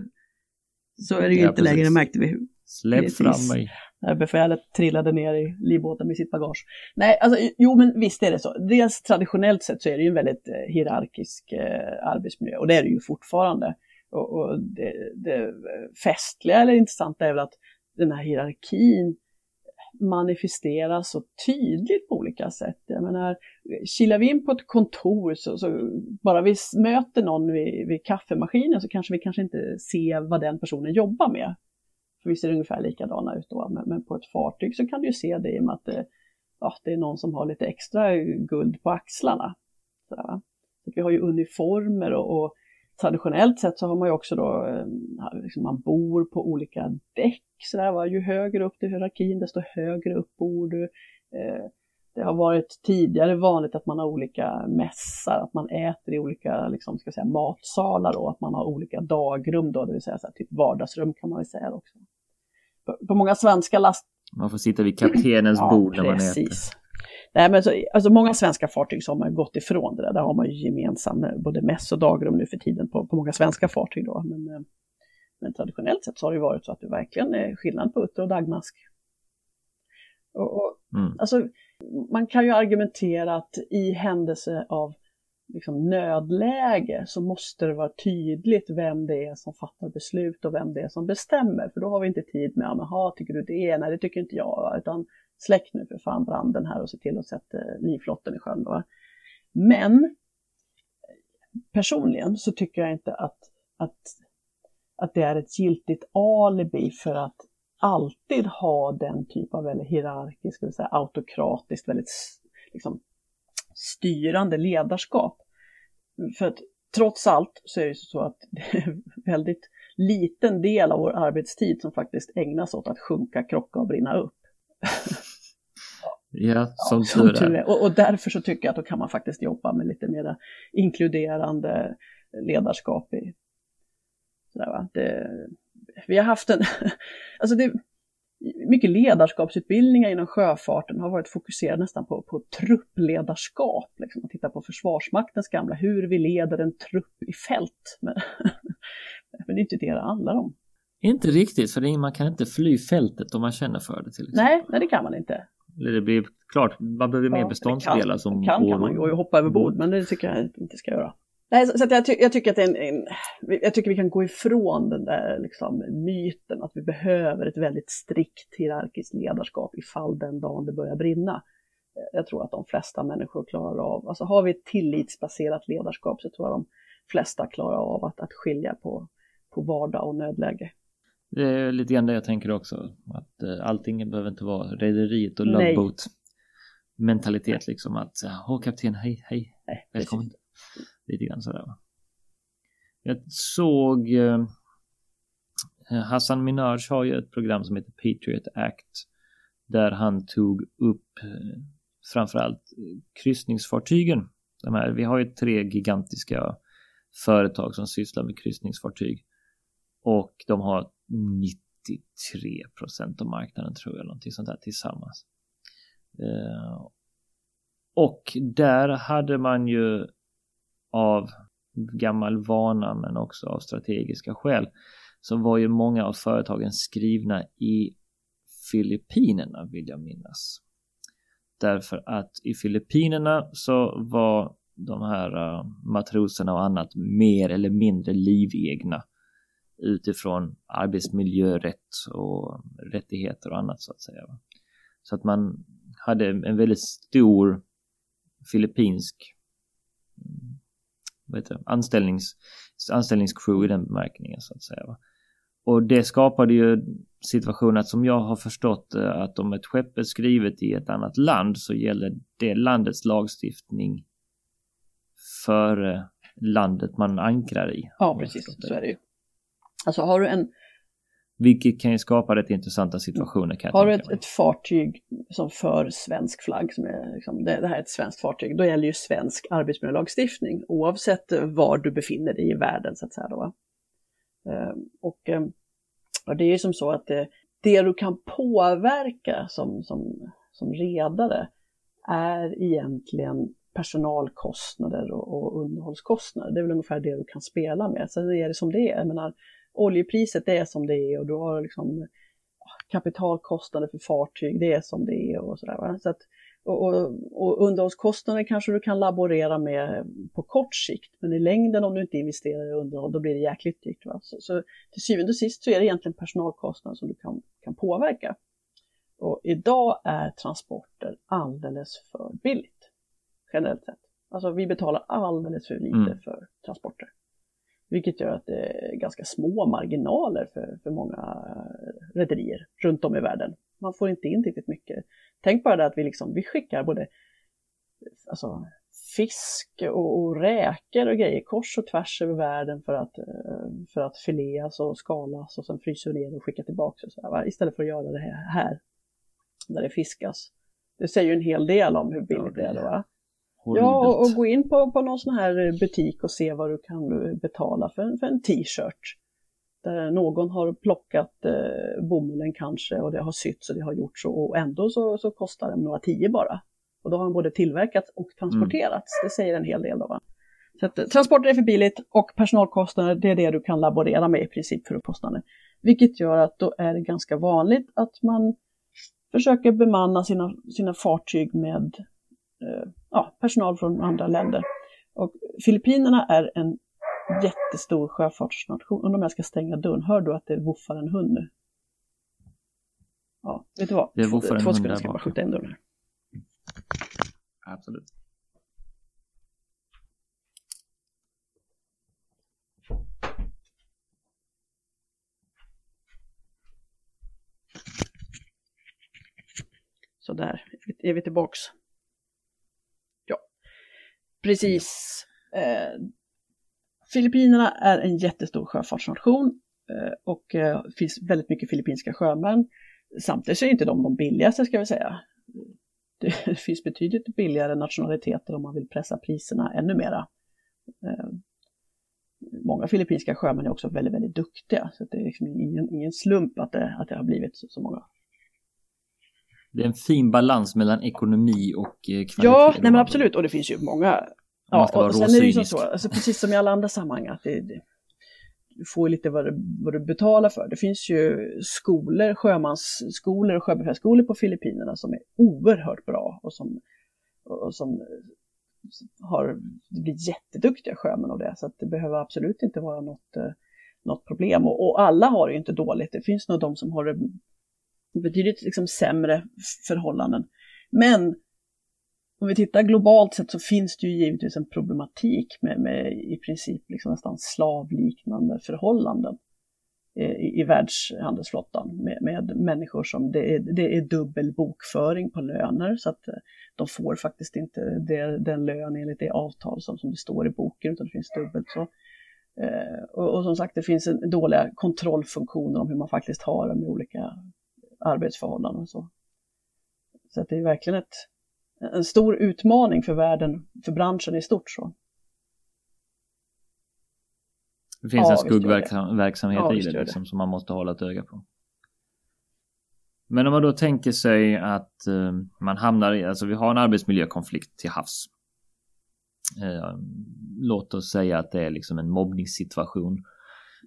så är det ju ja, inte precis. längre, märkte vi. Släpp fram mig. När befälet trillade ner i livbåten med sitt bagage. Nej, alltså jo men visst är det så. Dels traditionellt sett så är det ju en väldigt eh, hierarkisk eh, arbetsmiljö och det är det ju fortfarande. Och, och det, det festliga eller intressanta är väl att den här hierarkin manifesteras så tydligt på olika sätt. Jag menar, kilar vi in på ett kontor så, så bara vi möter någon vid, vid, kaffemaskinen så kanske vi kanske inte ser vad den personen jobbar med. För vi ser ungefär likadana ut då, men, men, på ett fartyg så kan du ju se det i och med att det, ja, det är någon som har lite extra guld på axlarna. Så, så vi har ju uniformer och, och traditionellt sett så har man ju också då, eh, liksom man bor på olika däck. Så där, va? Ju högre upp i hierarkin desto högre upp bor du. Eh, det har varit tidigare vanligt att man har olika mässar, att man äter i olika liksom, ska säga, matsalar då, att man har olika dagrum då, det vill säga så här, typ vardagsrum kan man väl säga också. På, på många svenska last... Man får sitta vid kaptenens ja, bord när man äter. Nej, men så, alltså många svenska fartyg så har man gått ifrån det där. Där har man ju gemensam eh, både mäss och dagrum nu för tiden på, på många svenska fartyg. Då. Men, eh, men traditionellt sett så har det varit så att det verkligen är skillnad på utter och dagmask. Och, och mm. alltså, man kan ju argumentera att i händelse av liksom, nödläge så måste det vara tydligt vem det är som fattar beslut och vem det är som bestämmer. För då har vi inte tid med, jaha, tycker du det? Nej, det tycker inte jag. Utan släck nu för fan branden här och se till att sätta livflotten i sjön. Då. Men personligen så tycker jag inte att, att, att det är ett giltigt alibi för att alltid ha den typ av väldigt hierarkiskt, vill säga, autokratiskt, väldigt liksom, styrande ledarskap. För att trots allt så är det så att [LAUGHS] det är väldigt liten del av vår arbetstid som faktiskt ägnas åt att sjunka, krocka och brinna upp. [LAUGHS] Ja, som, ja, som tur är. Och, och, därför så tycker jag att då kan man faktiskt jobba med lite mer inkluderande ledarskap i. Sådär? Det, vi har haft en, [LAUGHS] alltså det, mycket ledarskapsutbildningar inom sjöfarten har varit fokuserade nästan på, på truppledarskap. Liksom. Man tittar på Försvarsmaktens gamla, hur vi leder en trupp i fält. [LAUGHS] Men, men det är inte det det handlar om. Inte riktigt, för man kan inte fly fältet om man känner för det. Till exempel. Nej, nej, det kan man inte. Det blir klart, man behöver mer beståndsdelar som kan, kan, man gå och hoppa över bord, men det tycker jag inte ska göra. Nej, så, så jag, ty jag, tycker att en, en, jag tycker vi kan gå ifrån den där liksom, myten att vi behöver ett väldigt strikt hierarkiskt ledarskap ifall den dagen det börjar brinna. Jag tror att de flesta människor klarar av, alltså har vi ett tillitsbaserat ledarskap så tror jag de flesta klarar av att, att skilja på, på vardag och nödläge. Det är lite grann det jag tänker också. Att uh, allting behöver inte vara rederiet och loveboat mentalitet liksom att åh kapten hej hej Nej, välkommen. Lite grann sådär. Jag såg uh, Hassan Minaj har ju ett program som heter Patriot Act där han tog upp framförallt kryssningsfartygen. De här, vi har ju tre gigantiska företag som sysslar med kryssningsfartyg och de har 93 procent av marknaden tror jag, någonting sånt där tillsammans. Eh, och där hade man ju av gammal vana men också av strategiska skäl så var ju många av företagen skrivna i Filippinerna vill jag minnas. Därför att i Filippinerna så var de här eh, matroserna och annat mer eller mindre livegna utifrån arbetsmiljörätt och rättigheter och annat så att säga. Så att man hade en väldigt stor filippinsk mm, vad heter det, anställnings, anställningscrew i den bemärkningen så att säga. Och det skapade ju situationen att som jag har förstått att om ett skepp är skrivet i ett annat land så gäller det landets lagstiftning för landet man ankrar i. Ja, precis. Så är det ju. Alltså har du en... Vilket kan ju skapa rätt intressanta situationer. Kan har du ett, ett, fartyg som för svensk flagg, som är liksom, det, det, här är ett svenskt fartyg, då gäller ju svensk arbetsmiljölagstiftning oavsett var du befinner dig i världen så att säga. Då, ehm, och, ehm, och det är ju som så att det, det du kan påverka som, som, som redare är egentligen personalkostnader och, och underhållskostnader. Det är väl ungefär det du kan spela med. Så det är det som det är. Jag menar, oljepriset det är som det är och du har liksom kapitalkostnader för fartyg, det är som det är och sådär. Så att, och, och, och underhållskostnader kanske du kan laborera med på kort sikt, men i längden om du inte investerar i underhåll, då blir det jäkligt dyrt. Va? Så, så till syvende och sist så är det egentligen personalkostnader som du kan, kan påverka. Och idag är transporter alldeles för billigt, generellt sett. Alltså vi betalar alldeles för lite mm. för transporter. Vilket gör att det är ganska små marginaler för, för många rederier runt om i världen. Man får inte in riktigt mycket. Tänk bara det att vi, liksom, vi skickar både alltså, fisk och, och räkor och grejer kors och tvärs över världen för att, eh, för att fileas och skalas och sen fryser ner och skicka tillbaka. Och så där, Istället för att göra det här, här där det fiskas. Det säger ju en hel del om hur billigt det är. Då, va? Horribelt. Ja, och, gå in på, på någon sån här butik och se vad du kan betala för, för en t-shirt. Där någon har plockat eh, bomullen kanske och det har sytts och det har gjorts och ändå så, så kostar den några tio bara. Och då har den både tillverkats och transporterats. Mm. Det säger en hel del då. Va? Så att, transporter är för billigt och personalkostnader det är det du kan laborera med i princip för kostnader. Vilket gör att då är det ganska vanligt att man försöker bemanna sina, sina fartyg med Eh, ja, personal från andra länder. Och Filippinerna är en jättestor sjöfartsnation. Undrar om jag ska stänga dörren. Hör du att det voffar en hund nu? Ja, vet du vad? Det voffar en Två där ska bara skjuta in dörren här. Absolut. Så där är vi tillbaks. Precis. Eh, Filippinerna är en jättestor sjöfartsnation eh, och eh, finns väldigt mycket filippinska sjömän. Samtidigt så är inte de de billigaste ska vi säga. Det [LAUGHS] finns betydligt billigare nationaliteter om man vill pressa priserna ännu mera. Eh, många filippinska sjömän är också väldigt, väldigt duktiga så det är liksom ingen, ingen slump att det, att det har blivit så, så många. Det är en fin balans mellan ekonomi och eh, kvalitet. Ja, nej men absolut. Och det finns ju många. Ja, och, och sen är det ju så, alltså, precis som i alla andra sammanhang, att det, det, du får lite vad du, vad du betalar för. Det finns ju skolor, sjömansskolor och sjöbefälsskolor på Filippinerna som är oerhört bra och som, och som har blivit jätteduktiga sjömän av det. Så att det behöver absolut inte vara något, eh, något problem. Och, och alla har det ju inte dåligt. Det finns nog de som har det betydligt liksom sämre förhållanden. Men om vi tittar globalt sett så finns det ju givetvis en problematik med, med i princip liksom nästan slavliknande förhållanden eh, i, i världshandelsflottan med, med människor som det är, det är dubbel bokföring på löner så att eh, de får faktiskt inte det, den lön enligt det avtal som, som det står i boken utan det finns dubbelt. Så, eh, och, och, som sagt det finns en dåliga kontrollfunktioner om hur man faktiskt har det med olika arbetsförhållanden och så. Så att det är verkligen ett, en stor utmaning för världen, för branschen i stort. Så. Det finns Ja, en skuggverksamhet Ja, i det. liksom, som man måste hålla ett öga på. Men om man då tänker sig att eh, man hamnar i, alltså vi har en arbetsmiljökonflikt till havs. Eh, låt oss säga att det är liksom en mobbningssituation.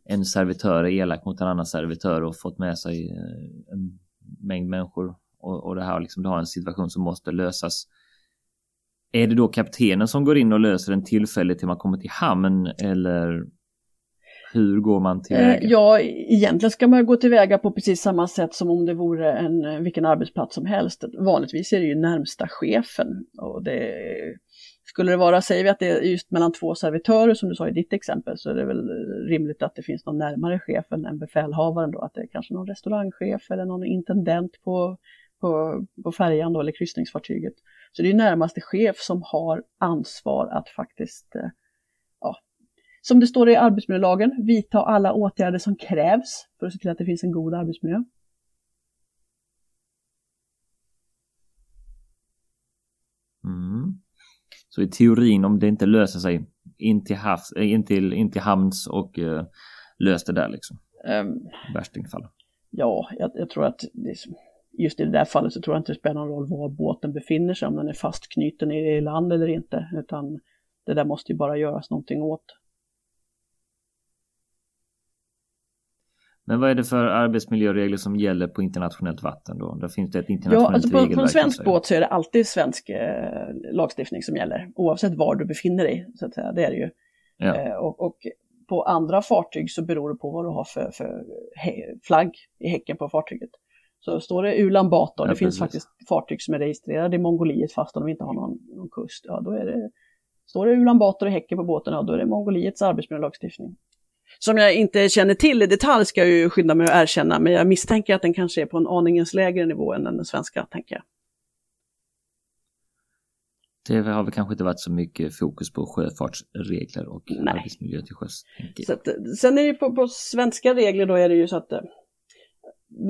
En servitör är elak mot en annan servitör och fått med sig eh, en mängd människor och, och det här liksom, det har en situation som måste lösas. Är det då kaptenen som går in och löser den tillfälligt till man kommer till hamn eller hur går man Eh, tillväga? ja, egentligen ska man gå tillväga på precis samma sätt som om det vore en, eh, vilken arbetsplats som helst. Vanligtvis är det ju närmsta chefen. Och det, skulle det vara, säger vi att det är just mellan två servitörer som du sa i ditt exempel, så är det väl rimligt att det finns någon närmare chefen än befälhavaren då, att det är kanske någon restaurangchef eller någon intendent på, på, på färjan då, eller kryssningsfartyget. Så det är närmaste chef som har ansvar att faktiskt eh, ja, som det står i arbetsmiljölagen, vidta alla åtgärder som krävs för att se till att det finns en god arbetsmiljö. Så i teorin om det inte löser sig in till, havs, eh, in till, in till hamns och eh, lös det där liksom. Um, Värstingfall. ja, jag, jag tror att just i det där fallet så tror jag inte det spelar någon roll var båten befinner sig, om den är fastknuten i land eller inte, utan det där måste ju bara göras någonting åt. Men vad är det för arbetsmiljöregler som gäller på internationellt vatten då? Där finns det ett Ja, internationellt alltså på, på en svensk båt så är det alltid svensk eh, lagstiftning som gäller, oavsett var du befinner dig, så att säga. Det är det ju. Ja. Eh, och, och på andra fartyg så beror det på vad du har för, för flagg i häcken på fartyget. Så står det Ulan Bator, Ja, det finns faktiskt fartyg som är registrerade i Mongoliet fast de inte har någon, någon kust, ja då är det, står det Ulan Bator i häcken på båten, ja då är det Mongoliets arbetsmiljölagstiftning. Som jag inte känner till i detalj ska jag ju skynda mig att erkänna, men jag misstänker att den kanske är på en aningens lägre nivå än den svenska, tänker jag. Det har väl kanske inte varit så mycket fokus på sjöfartsregler och Nej. arbetsmiljö till sjöss. Så att, sen är det ju på, på svenska regler då är det ju så att eh,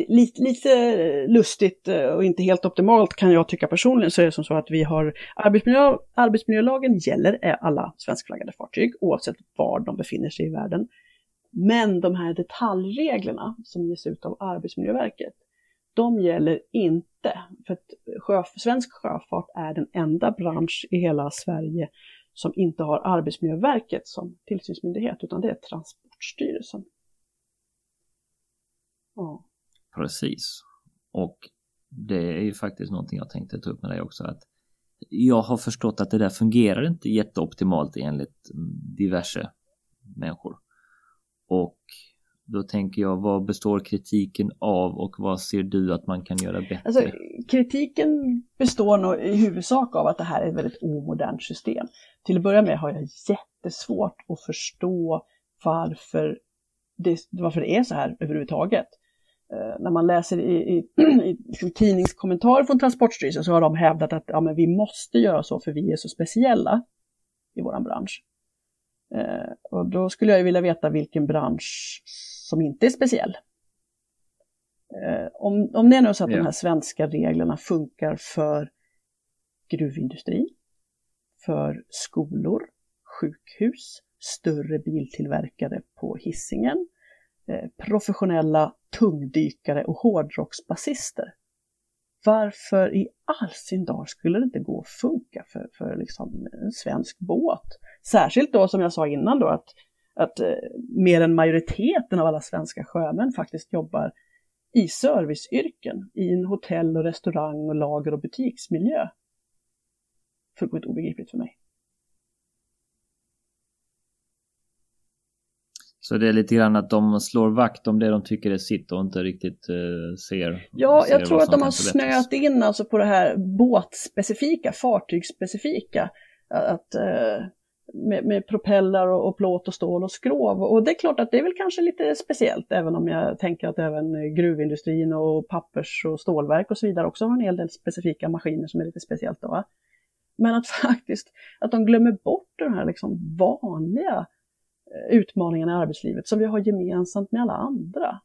lite, lite lustigt eh, och inte helt optimalt kan jag tycka personligen så är det som så att vi har arbetsmiljö, arbetsmiljölagen gäller alla svenskflaggade fartyg oavsett var de befinner sig i världen. Men de här detaljreglerna som ges ut av Arbetsmiljöverket, de gäller inte. För att sjöf svensk sjöfart är den enda bransch i hela Sverige som inte har Arbetsmiljöverket som tillsynsmyndighet, utan det är Transportstyrelsen. Ja. Precis. Och det är ju faktiskt någonting jag tänkte ta upp med dig också. att Jag har förstått att det där fungerar inte jätteoptimalt enligt diverse människor. Och då tänker jag, vad består kritiken av och vad ser du att man kan göra bättre? Alltså, kritiken består nog i huvudsak av att det här är ett väldigt omodernt system. Till att börja med har jag jättesvårt att förstå varför det, varför det är så här överhuvudtaget. Eh, när man läser i, i, [CLEARS THROAT] i liksom tidningskommentarer från Transportstyrelsen så har de hävdat att ja, men vi måste göra så för vi är så speciella i vår bransch. Eh, och då skulle jag ju vilja veta vilken bransch som inte är speciell. Eh, om, om det är nu så att Ja. de här svenska reglerna funkar för gruvindustri, för skolor, sjukhus, större biltillverkare på hissingen, eh, professionella tungdykare och hårdrocksbasister. Varför i all sin dar skulle det inte gå att funka för, för liksom en svensk båt? Särskilt då som jag sa innan då att, att eh, mer än majoriteten av alla svenska sjömän faktiskt jobbar i serviceyrken, i en hotell och restaurang och lager och butiksmiljö. Fullkomligt obegripligt för mig. Så det är lite grann att de slår vakt om det de tycker är sitt och inte riktigt eh, ser. Ja, ser jag tror att de har snöat in alltså på det här båtspecifika, fartygsspecifika. Att, eh, med, med propeller och, och plåt och stål och skrov. Och det är klart att det är väl kanske lite speciellt, även om jag tänker att även gruvindustrin och pappers och stålverk och så vidare också har en hel del specifika maskiner som är lite speciellt. Då, va? Men att [LAUGHS] faktiskt, att de glömmer bort de här liksom vanliga eh, utmaningarna i arbetslivet som vi har gemensamt med alla andra.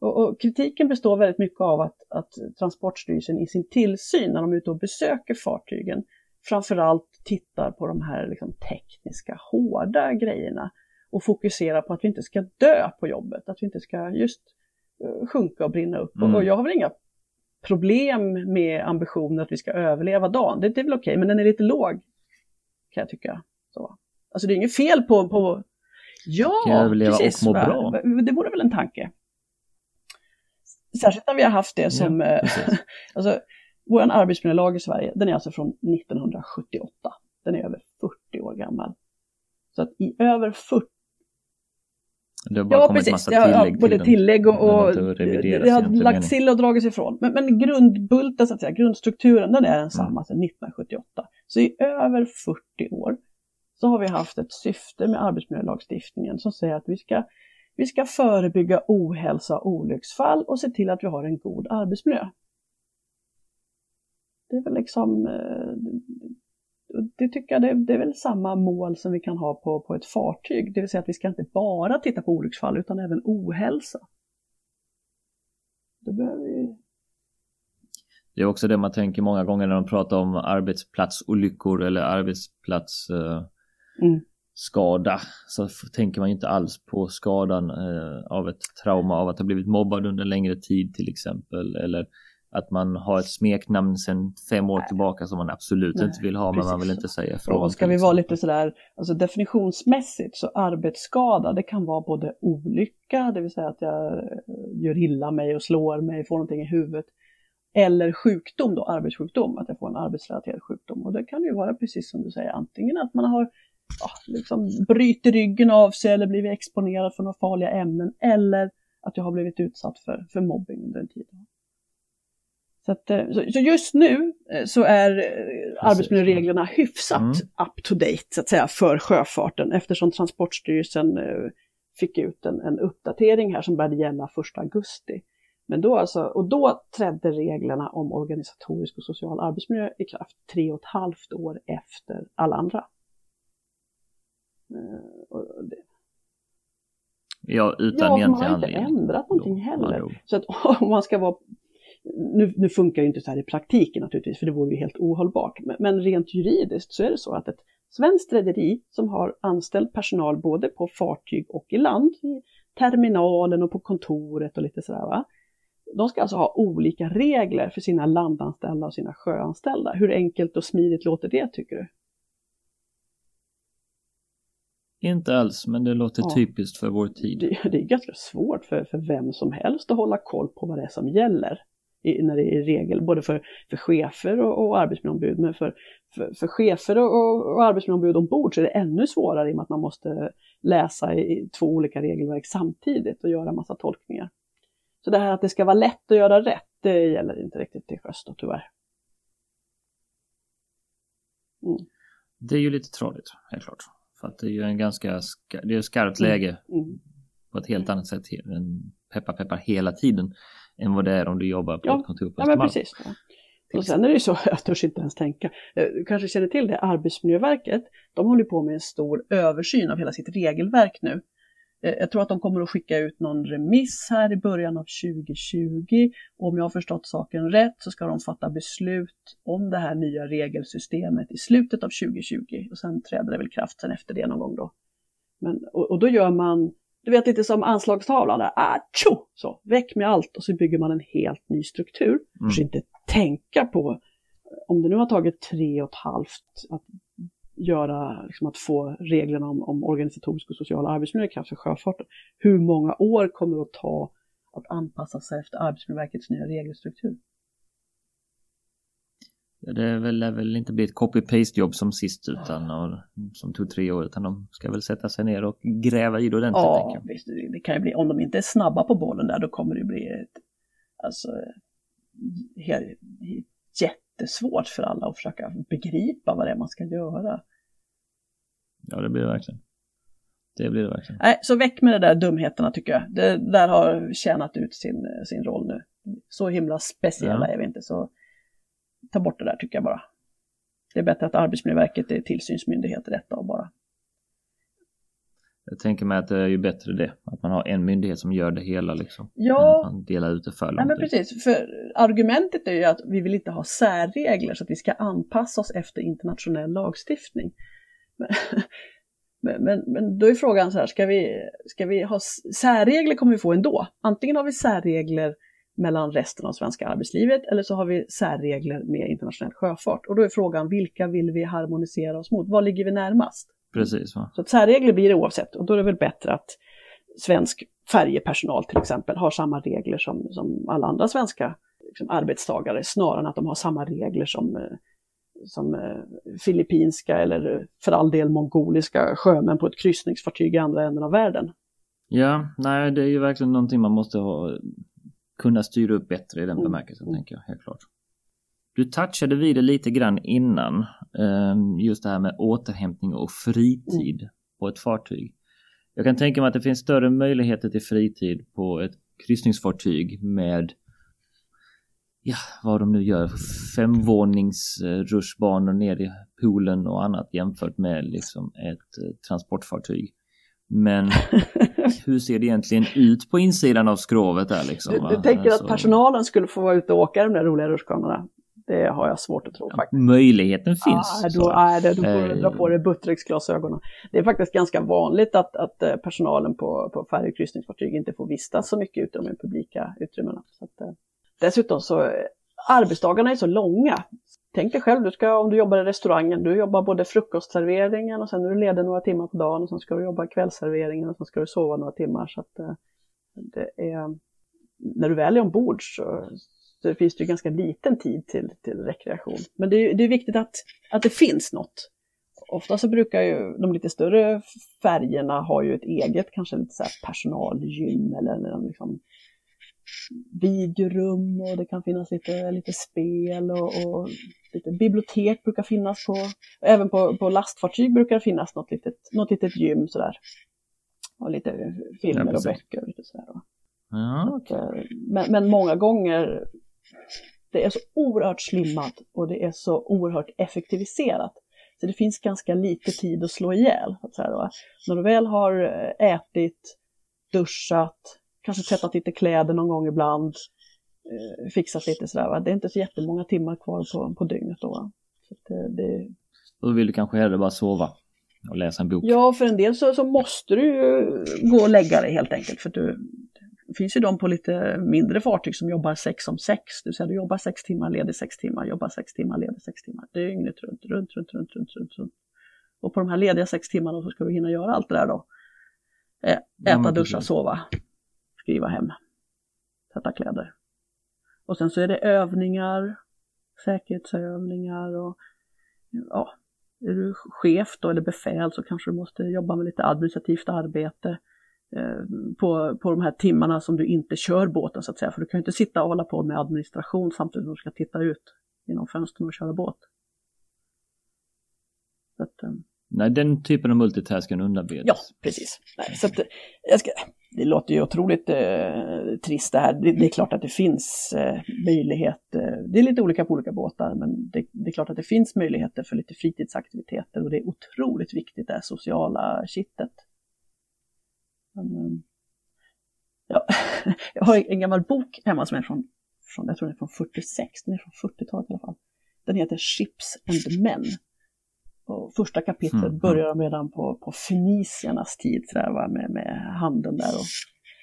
Och, och, kritiken består väldigt mycket av att, att Transportstyrelsen i sin tillsyn när de är ute och besöker fartygen framförallt tittar på de här liksom, tekniska, hårda grejerna och fokuserar på att vi inte ska dö på jobbet, att vi inte ska just uh, sjunka och brinna upp. Mm. Och, jag har väl inga problem med ambitionen att vi ska överleva dagen. Det, det är väl okej, okay, men den är lite låg kan jag tycka. Så. Alltså det är inget fel på... på... Ja, precis. Och må bra. Det vore väl en tanke. Särskilt när vi har haft det som... Ja, eh, [LAUGHS] alltså, vår arbetsmiljölag i Sverige, den är alltså från 1978. Den är över 40 år gammal. Så att i över 40 det har bara ja, kommit precis. massa tillägg ja, både till tillägg och, och det, det har lagts till och dragits ifrån. Men, men grundbulten, så att säga, grundstrukturen, den är densamma mm. sedan 1978. Så i över 40 år så har vi haft ett syfte med arbetsmiljölagstiftningen som säger att vi ska, vi ska förebygga ohälsa och olycksfall och se till att vi har en god arbetsmiljö. Det är väl liksom, eh, det tycker jag det, det, är väl samma mål som vi kan ha på, på ett fartyg, det vill säga att vi ska inte bara titta på olycksfall utan även ohälsa. Det behöver vi det är också det man tänker många gånger när de pratar om arbetsplatsolyckor eller arbetsplatsskada. Uh, mm. Så tänker man inte alls på skadan uh, av ett trauma av att ha blivit mobbad under längre tid till exempel. Eller att man har ett smeknamn sedan fem år tillbaka som man absolut Nej, inte vill ha men man vill inte säga ifrån. Och ska vi vara lite sådär, alltså definitionsmässigt så arbetsskada det kan vara både olycka, det vill säga att jag eh, gör illa mig och slår mig, får någonting i huvudet. Eller sjukdom då, arbetssjukdom, att jag får en arbetsrelaterad sjukdom. Och det kan ju vara precis som du säger, antingen att man har ja, liksom bryter ryggen av sig eller blivit exponerad för några farliga ämnen eller att jag har blivit utsatt för, för mobbing under en tid. Så, att, eh, så, just nu eh, så är eh, arbetsmiljöreglerna hyfsat mm. up to date så att säga för sjöfarten eftersom Transportstyrelsen fick ut en, en uppdatering här som började gälla 1 augusti. Men då alltså, och då trädde reglerna om organisatorisk och social arbetsmiljö i kraft tre och ett halvt år efter alla andra. Ja, utan ja, egentligen man har inte ändrat någonting heller. Så att [LAUGHS] om man ska vara nu, nu, funkar ju inte så här i praktiken naturligtvis, för det vore ju helt ohållbart. Men, men rent juridiskt så är det så att ett svenskt rederi som har anställd personal både på fartyg och i land, i terminalen och på kontoret och lite sådär, va? de ska alltså ha olika regler för sina landanställda och sina sjöanställda. Hur enkelt och smidigt låter det tycker du? Inte alls, men det låter ja. typiskt för vår tid. Det, det, är ganska svårt för, för vem som helst att hålla koll på vad det är som gäller i, när det är regel, både för, för chefer och, och arbetsmiljöombud. Men för, för, för chefer och, och, arbetsmiljöombud ombord så är det ännu svårare i och med att man måste läsa i två olika regelverk samtidigt och göra massa tolkningar. Så det här att det ska vara lätt att göra rätt, det gäller inte riktigt till sjöss då tyvärr. Mm. Det är ju lite tråkigt, helt klart. För att det är ju en ganska det är ett skarpt mm. läge mm. på ett helt annat sätt än peppar peppar hela tiden än vad det är om du jobbar på ja. ett kontor på. Ja, men precis. Ja. Och sen är det ju så, jag törs inte ens tänka, eh, du kanske känner till det, Arbetsmiljöverket, de håller på med en stor översyn av hela sitt regelverk nu. Eh, jag tror att de kommer att skicka ut någon remiss här i början av 2020. Och om jag har förstått saken rätt så ska de fatta beslut om det här nya regelsystemet i slutet av 2020 och sen träder det väl kraft sen efter det någon gång då. Men, och, och då gör man, du vet lite som anslagstavlan, där, ah, tjo, så, väck med allt och så bygger man en helt ny struktur. Mm. För inte tänka på, om det nu har tagit tre och ett halvt att göra, liksom att få reglerna om, om organisatorisk och social arbetsmiljö i kraft för sjöfarten. Hur många år kommer det att ta att anpassa sig efter Arbetsmiljöverkets nya regelstruktur? Det väl, lär väl inte bli ett copy-paste jobb som sist utan och, som tog tre år utan de ska väl sätta sig ner och gräva i det ordentligt. Ja, visst, det kan ju bli, om de inte är snabba på bollen där då kommer det bli ett, alltså, helt, jättesvårt för alla att försöka begripa vad det är man ska göra. Ja, det blir det verkligen. Det blir det verkligen. Nej, så väck med de där dumheterna tycker jag. Det där har tjänat ut sin, sin roll nu. Så himla speciella ja. är vi inte, så ta bort det där tycker jag bara. Det är bättre att Arbetsmiljöverket är tillsynsmyndighet i detta och bara Jag tänker mig att det är ju bättre det, att man har en myndighet som gör det hela liksom. Ja. Man delar ut det för långt. Nej, men precis, för argumentet är ju att vi vill inte ha särregler så att vi ska anpassa oss efter internationell lagstiftning. Men, [LAUGHS] men, men då är frågan så här, ska vi, ska vi ha särregler kommer vi få ändå. Antingen har vi särregler mellan resten av svenska arbetslivet eller så har vi särregler med internationell sjöfart. Och då är frågan, vilka vill vi harmonisera oss mot? Var ligger vi närmast? Precis. Va? Så särregler blir det oavsett och då är det väl bättre att svensk färjepersonal till exempel har samma regler som, som alla andra svenska liksom, arbetstagare snarare än att de har samma regler som, eh, som eh, filippinska eller för all del mongoliska sjömän på ett kryssningsfartyg i andra änden av världen. Ja, nej det är ju verkligen någonting man måste ha, kunna styra upp bättre i den mm. bemärkelsen mm. tänker jag helt klart. Du touchade vid det lite grann innan, ehm, just det här med återhämtning och fritid mm. på ett fartyg. Jag kan tänka mig att det finns större möjligheter till fritid på ett kryssningsfartyg med ja, vad de nu gör, femvåningsrutschbanor ner i poolen och annat jämfört med liksom ett eh, transportfartyg. Men [LAUGHS] hur ser det egentligen ut på insidan av skrovet där liksom? Du, du tänker alltså... att personalen skulle få vara ute och åka de där roliga rutschkanorna? Det har jag svårt att tro faktiskt. Möjligheten finns. Ah, då, ah, det, då får du dra på dig Buttericks-glasögonen. Det är faktiskt ganska vanligt att, att eh, personalen på, på och kryssningsfartyg inte får vistas så mycket ute i de publika utrymmena. Så att, eh, dessutom så, eh, arbetsdagarna är så långa. Tänk dig själv, du ska, om du jobbar i restaurangen, du jobbar både frukostserveringen och sen är du ledig några timmar på dagen och sen ska du jobba kvällsserveringen och sen ska du sova några timmar. Så att, eh, det är, när du väl är ombord så, så finns det ju ganska liten tid till, till rekreation. Men det är, det är viktigt att, att det finns något. Ofta så brukar ju de lite större färgerna ha ju ett eget, kanske lite så personalgym eller liksom videorum och det kan finnas lite, lite spel och, och lite bibliotek brukar finnas på, även på, på lastfartyg brukar det finnas något litet, något litet gym sådär. Och lite filmer ja, och böcker och lite sådär. Ja, okay. Eh, men, men många gånger det är så oerhört slimmat och det är så oerhört effektiviserat. Så det finns ganska lite tid att slå ihjäl. Att säga När du väl har eh, ätit, duschat, kanske tvättat lite kläder någon gång ibland, eh, fixat lite sådär. Det är inte så jättemånga timmar kvar på, på dygnet då. Så det, det... Då vill du kanske hellre bara sova och läsa en bok? Ja, för en del så, så måste du gå och lägga dig helt enkelt. För du, det finns ju de på lite mindre fartyg som jobbar sex om sex. Det vill säga du jobbar sex timmar, ledig sex timmar, jobbar sex timmar, ledig sex timmar. Dygnet runt, runt, runt, runt, runt, runt, runt. Och på de här lediga sex timmarna så ska du hinna göra allt det där då. Äta, duscha, sova, skriva hem, tvätta kläder. Och sen så är det övningar, säkerhetsövningar och ja, är du chef då eller befäl så kanske du måste jobba med lite administrativt arbete. Eh, på, på de här timmarna som du inte kör båten så att säga. För du kan ju inte sitta och hålla på med administration samtidigt som du ska titta ut genom fönstren och köra båt. Att, um... Nej, den typen av multitasking undanbedes. Ja, precis. Nej, så att, jag ska, det låter ju otroligt eh, trist det här. Det, det, är klart att det finns eh, möjlighet. Eh, det är lite olika på olika båtar, men det, det, är klart att det finns möjligheter för lite fritidsaktiviteter och det är otroligt viktigt det sociala kittet. Men, ehm, ja, [LAUGHS] jag har en gammal bok hemma som är från, från jag tror den är från 46, den är från 40-talet i alla fall. Den heter Ships and Men. Och första kapitlet mm. börjar de redan på, på feniciernas tid sådär, va, med, med handeln där och,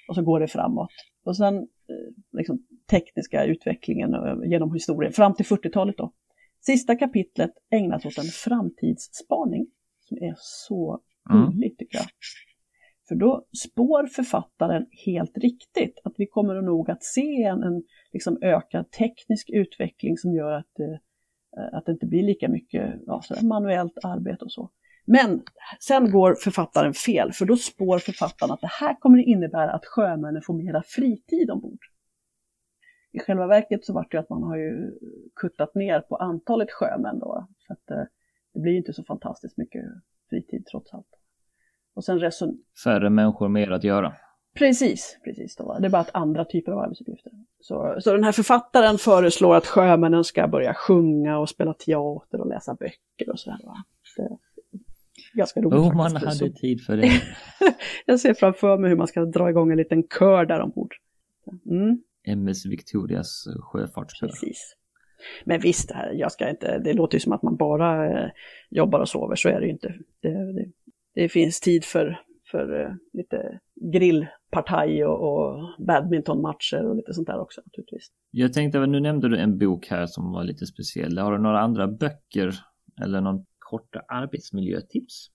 och så går det framåt. Och sen eh, liksom, tekniska utvecklingen genom historien fram till 40-talet då. Sista kapitlet ägnas åt en framtidsspaning som är så gullig mm. tycker jag. För då spår författaren helt riktigt att vi kommer nog att se en, en liksom ökad teknisk utveckling som gör att, eh, Eh, att det inte blir lika mycket ja, manuellt arbete och så. Men sen går författaren fel, för då spår författaren att det här kommer innebära att sjömännen får mera fritid ombord. I själva verket så vart det att man har ju kuttat ner på antalet sjömän då, så att eh, det blir inte så fantastiskt mycket fritid trots allt. Och sen reson... Färre människor mer att göra. Precis, precis. Då. Det är bara att andra typer av arbetsuppgifter. Så, så den här författaren föreslår att sjömännen ska börja sjunga och spela teater och läsa böcker och sådär. Ganska roligt Oh, man hade tid för det. [LAUGHS] Jag ser framför mig hur man ska dra igång en liten kör där ombord. Mm, MS Victorias sjöfartskör. precis. Men visst, jag ska inte, det låter ju som att man bara eh, jobbar och sover, så är det ju inte. Det, det, det finns tid för, för eh, lite grillpartaj och, och badmintonmatcher och lite sånt där också naturligtvis. Jag tänkte, nu nämnde du en bok här som var lite speciell. Har du några andra böcker eller någon korta arbetsmiljötips?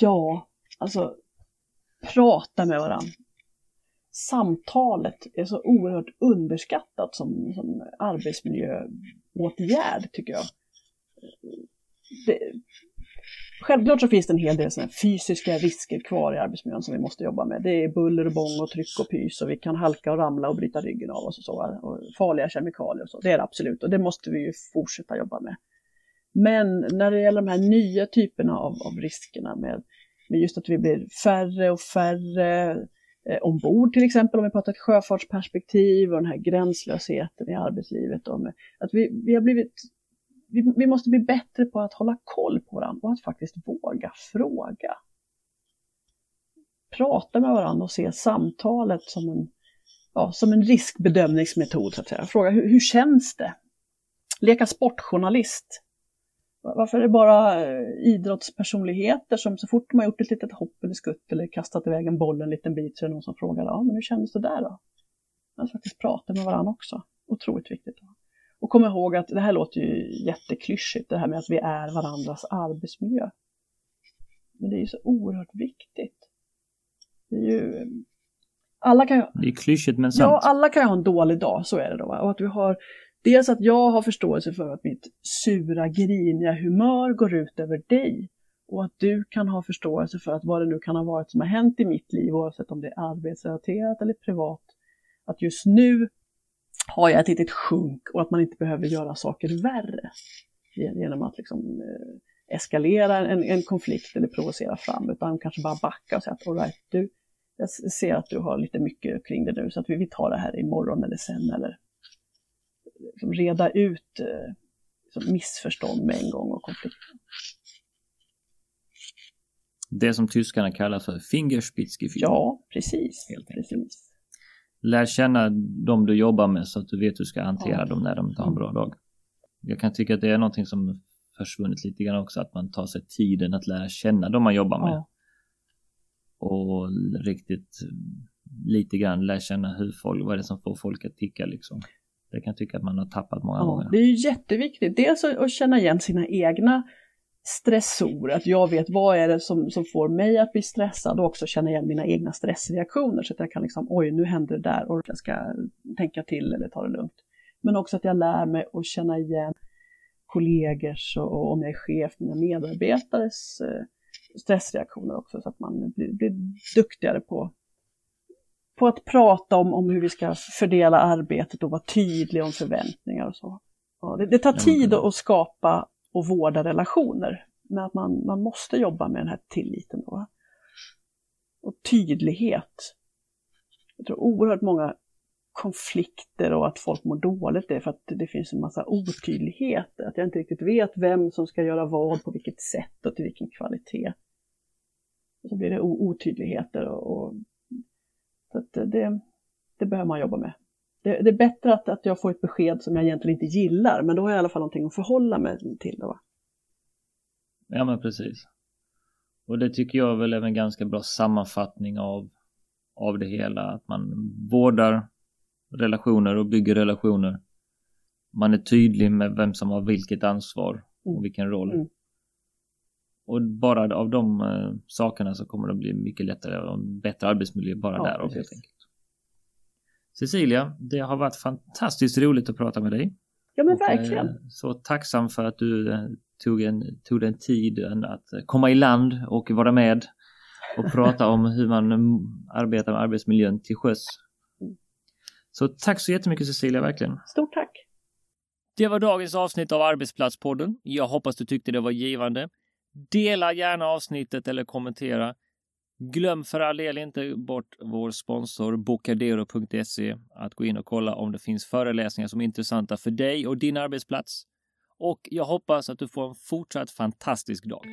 Ja, alltså prata med varandra. Samtalet är så oerhört underskattat som, som arbetsmiljöåtgärd tycker jag. Det, självklart så finns det en hel del såna fysiska risker kvar i arbetsmiljön som vi måste jobba med. Det är buller och bång och tryck och pys och vi kan halka och ramla och bryta ryggen av oss och så. Och farliga kemikalier och så. Det är det absolut och det måste vi ju fortsätta jobba med. Men när det gäller de här nya typerna av, av riskerna med, med just att vi blir färre och färre eh, ombord till exempel om vi pratar ett sjöfartsperspektiv och den här gränslösheten i arbetslivet. Och med, att vi, vi har blivit vi, vi måste bli bättre på att hålla koll på varandra och att faktiskt våga fråga. Prata med varandra och se samtalet som en, ja, som en riskbedömningsmetod. Så att säga. Fråga hur, hur känns det? Leka sportjournalist. Varför är det bara eh, idrottspersonligheter som så fort de har gjort ett litet hopp eller skutt eller kastat iväg en boll en liten bit så är det någon som frågar ja, men hur kändes det där då? Att faktiskt prata med varandra också. Otroligt viktigt. Och kom ihåg att det här låter ju jätteklyschigt, det här med att vi är varandras arbetsmiljö. Men det är ju så oerhört viktigt. Det är ju... Alla kan ju... Det är klyschigt men sant. Ja, alla kan ju ha en dålig dag, så är det då. Va? Och att vi har... Dels att jag har förståelse för att mitt sura, griniga humör går ut över dig. Och att du kan ha förståelse för att vad det nu kan ha varit som har hänt i mitt liv, oavsett om det är arbetsrelaterat eller privat, att just nu har jag ett litet sjunk och att man inte behöver göra saker värre genom att liksom eh, eskalera en, en konflikt eller provocera fram, utan kanske bara backa och säga att all right, du, jag ser att du har lite mycket kring det nu så att vi, vi tar det här imorgon eller sen eller liksom reda ut eh, liksom missförstånd med en gång och konflikter. Det som tyskarna kallar för Fingerspitzgefühl. Ja, precis. Helt precis. Lär känna dem du jobbar med så att du vet hur du ska hantera Ja. dem när de inte har en bra dag. Jag kan tycka att det är någonting som försvunnit lite grann också, att man tar sig tiden att lära känna dem man jobbar med. Ja. Och riktigt lite grann lära känna hur folk, vad är det som får folk att ticka liksom. Det kan jag tycka att man har tappat många Ja, gånger. det är ju jätteviktigt. Dels att känna igen sina egna stressorer, att jag vet vad är det som, som får mig att bli stressad och också känna igen mina egna stressreaktioner så att jag kan liksom, oj nu händer det där och jag ska tänka till eller ta det lugnt. Men också att jag lär mig att känna igen kollegors och, och om jag är chef, mina medarbetares eh, stressreaktioner också så att man blir, blir duktigare på på att prata om, om hur vi ska fördela arbetet och vara tydliga om förväntningar och så. Ja, det, det tar tid att skapa och vårda relationer, men att man, man måste jobba med den här tilliten. Då. Och tydlighet. Jag tror oerhört många konflikter och att folk mår dåligt är för att det finns en massa otydligheter. Att jag inte riktigt vet vem som ska göra vad, på vilket sätt och till vilken kvalitet. Och så blir det otydligheter och, och så att det, det behöver man jobba med. Det, det är bättre att, att jag får ett besked som jag egentligen inte gillar, men då har jag i alla fall någonting att förhålla mig till. Då. Ja men precis. Och det tycker jag väl är en ganska bra sammanfattning av, av det hela. Att man vårdar relationer och bygger relationer. Man är tydlig med vem som har vilket ansvar Mm. och vilken roll. Mm. Och bara av de eh, sakerna så kommer det bli mycket lättare och bättre arbetsmiljö bara Ja, därav helt enkelt. Cecilia, det har varit fantastiskt roligt att prata med dig. Ja men Och, eh, verkligen. Så tacksam för att du eh, tog en, tog den tiden att komma i land och vara med och prata om hur man mm, arbetar med arbetsmiljön till sjöss. Så tack så jättemycket Cecilia, verkligen. Stort tack. Det var dagens avsnitt av Arbetsplatspodden. Jag hoppas du tyckte det var givande. Dela gärna avsnittet eller kommentera. Glöm för all del inte bort vår sponsor Bocadero.se att gå in och kolla om det finns föreläsningar som är intressanta för dig och din arbetsplats. Och jag hoppas att du får en fortsatt fantastisk dag.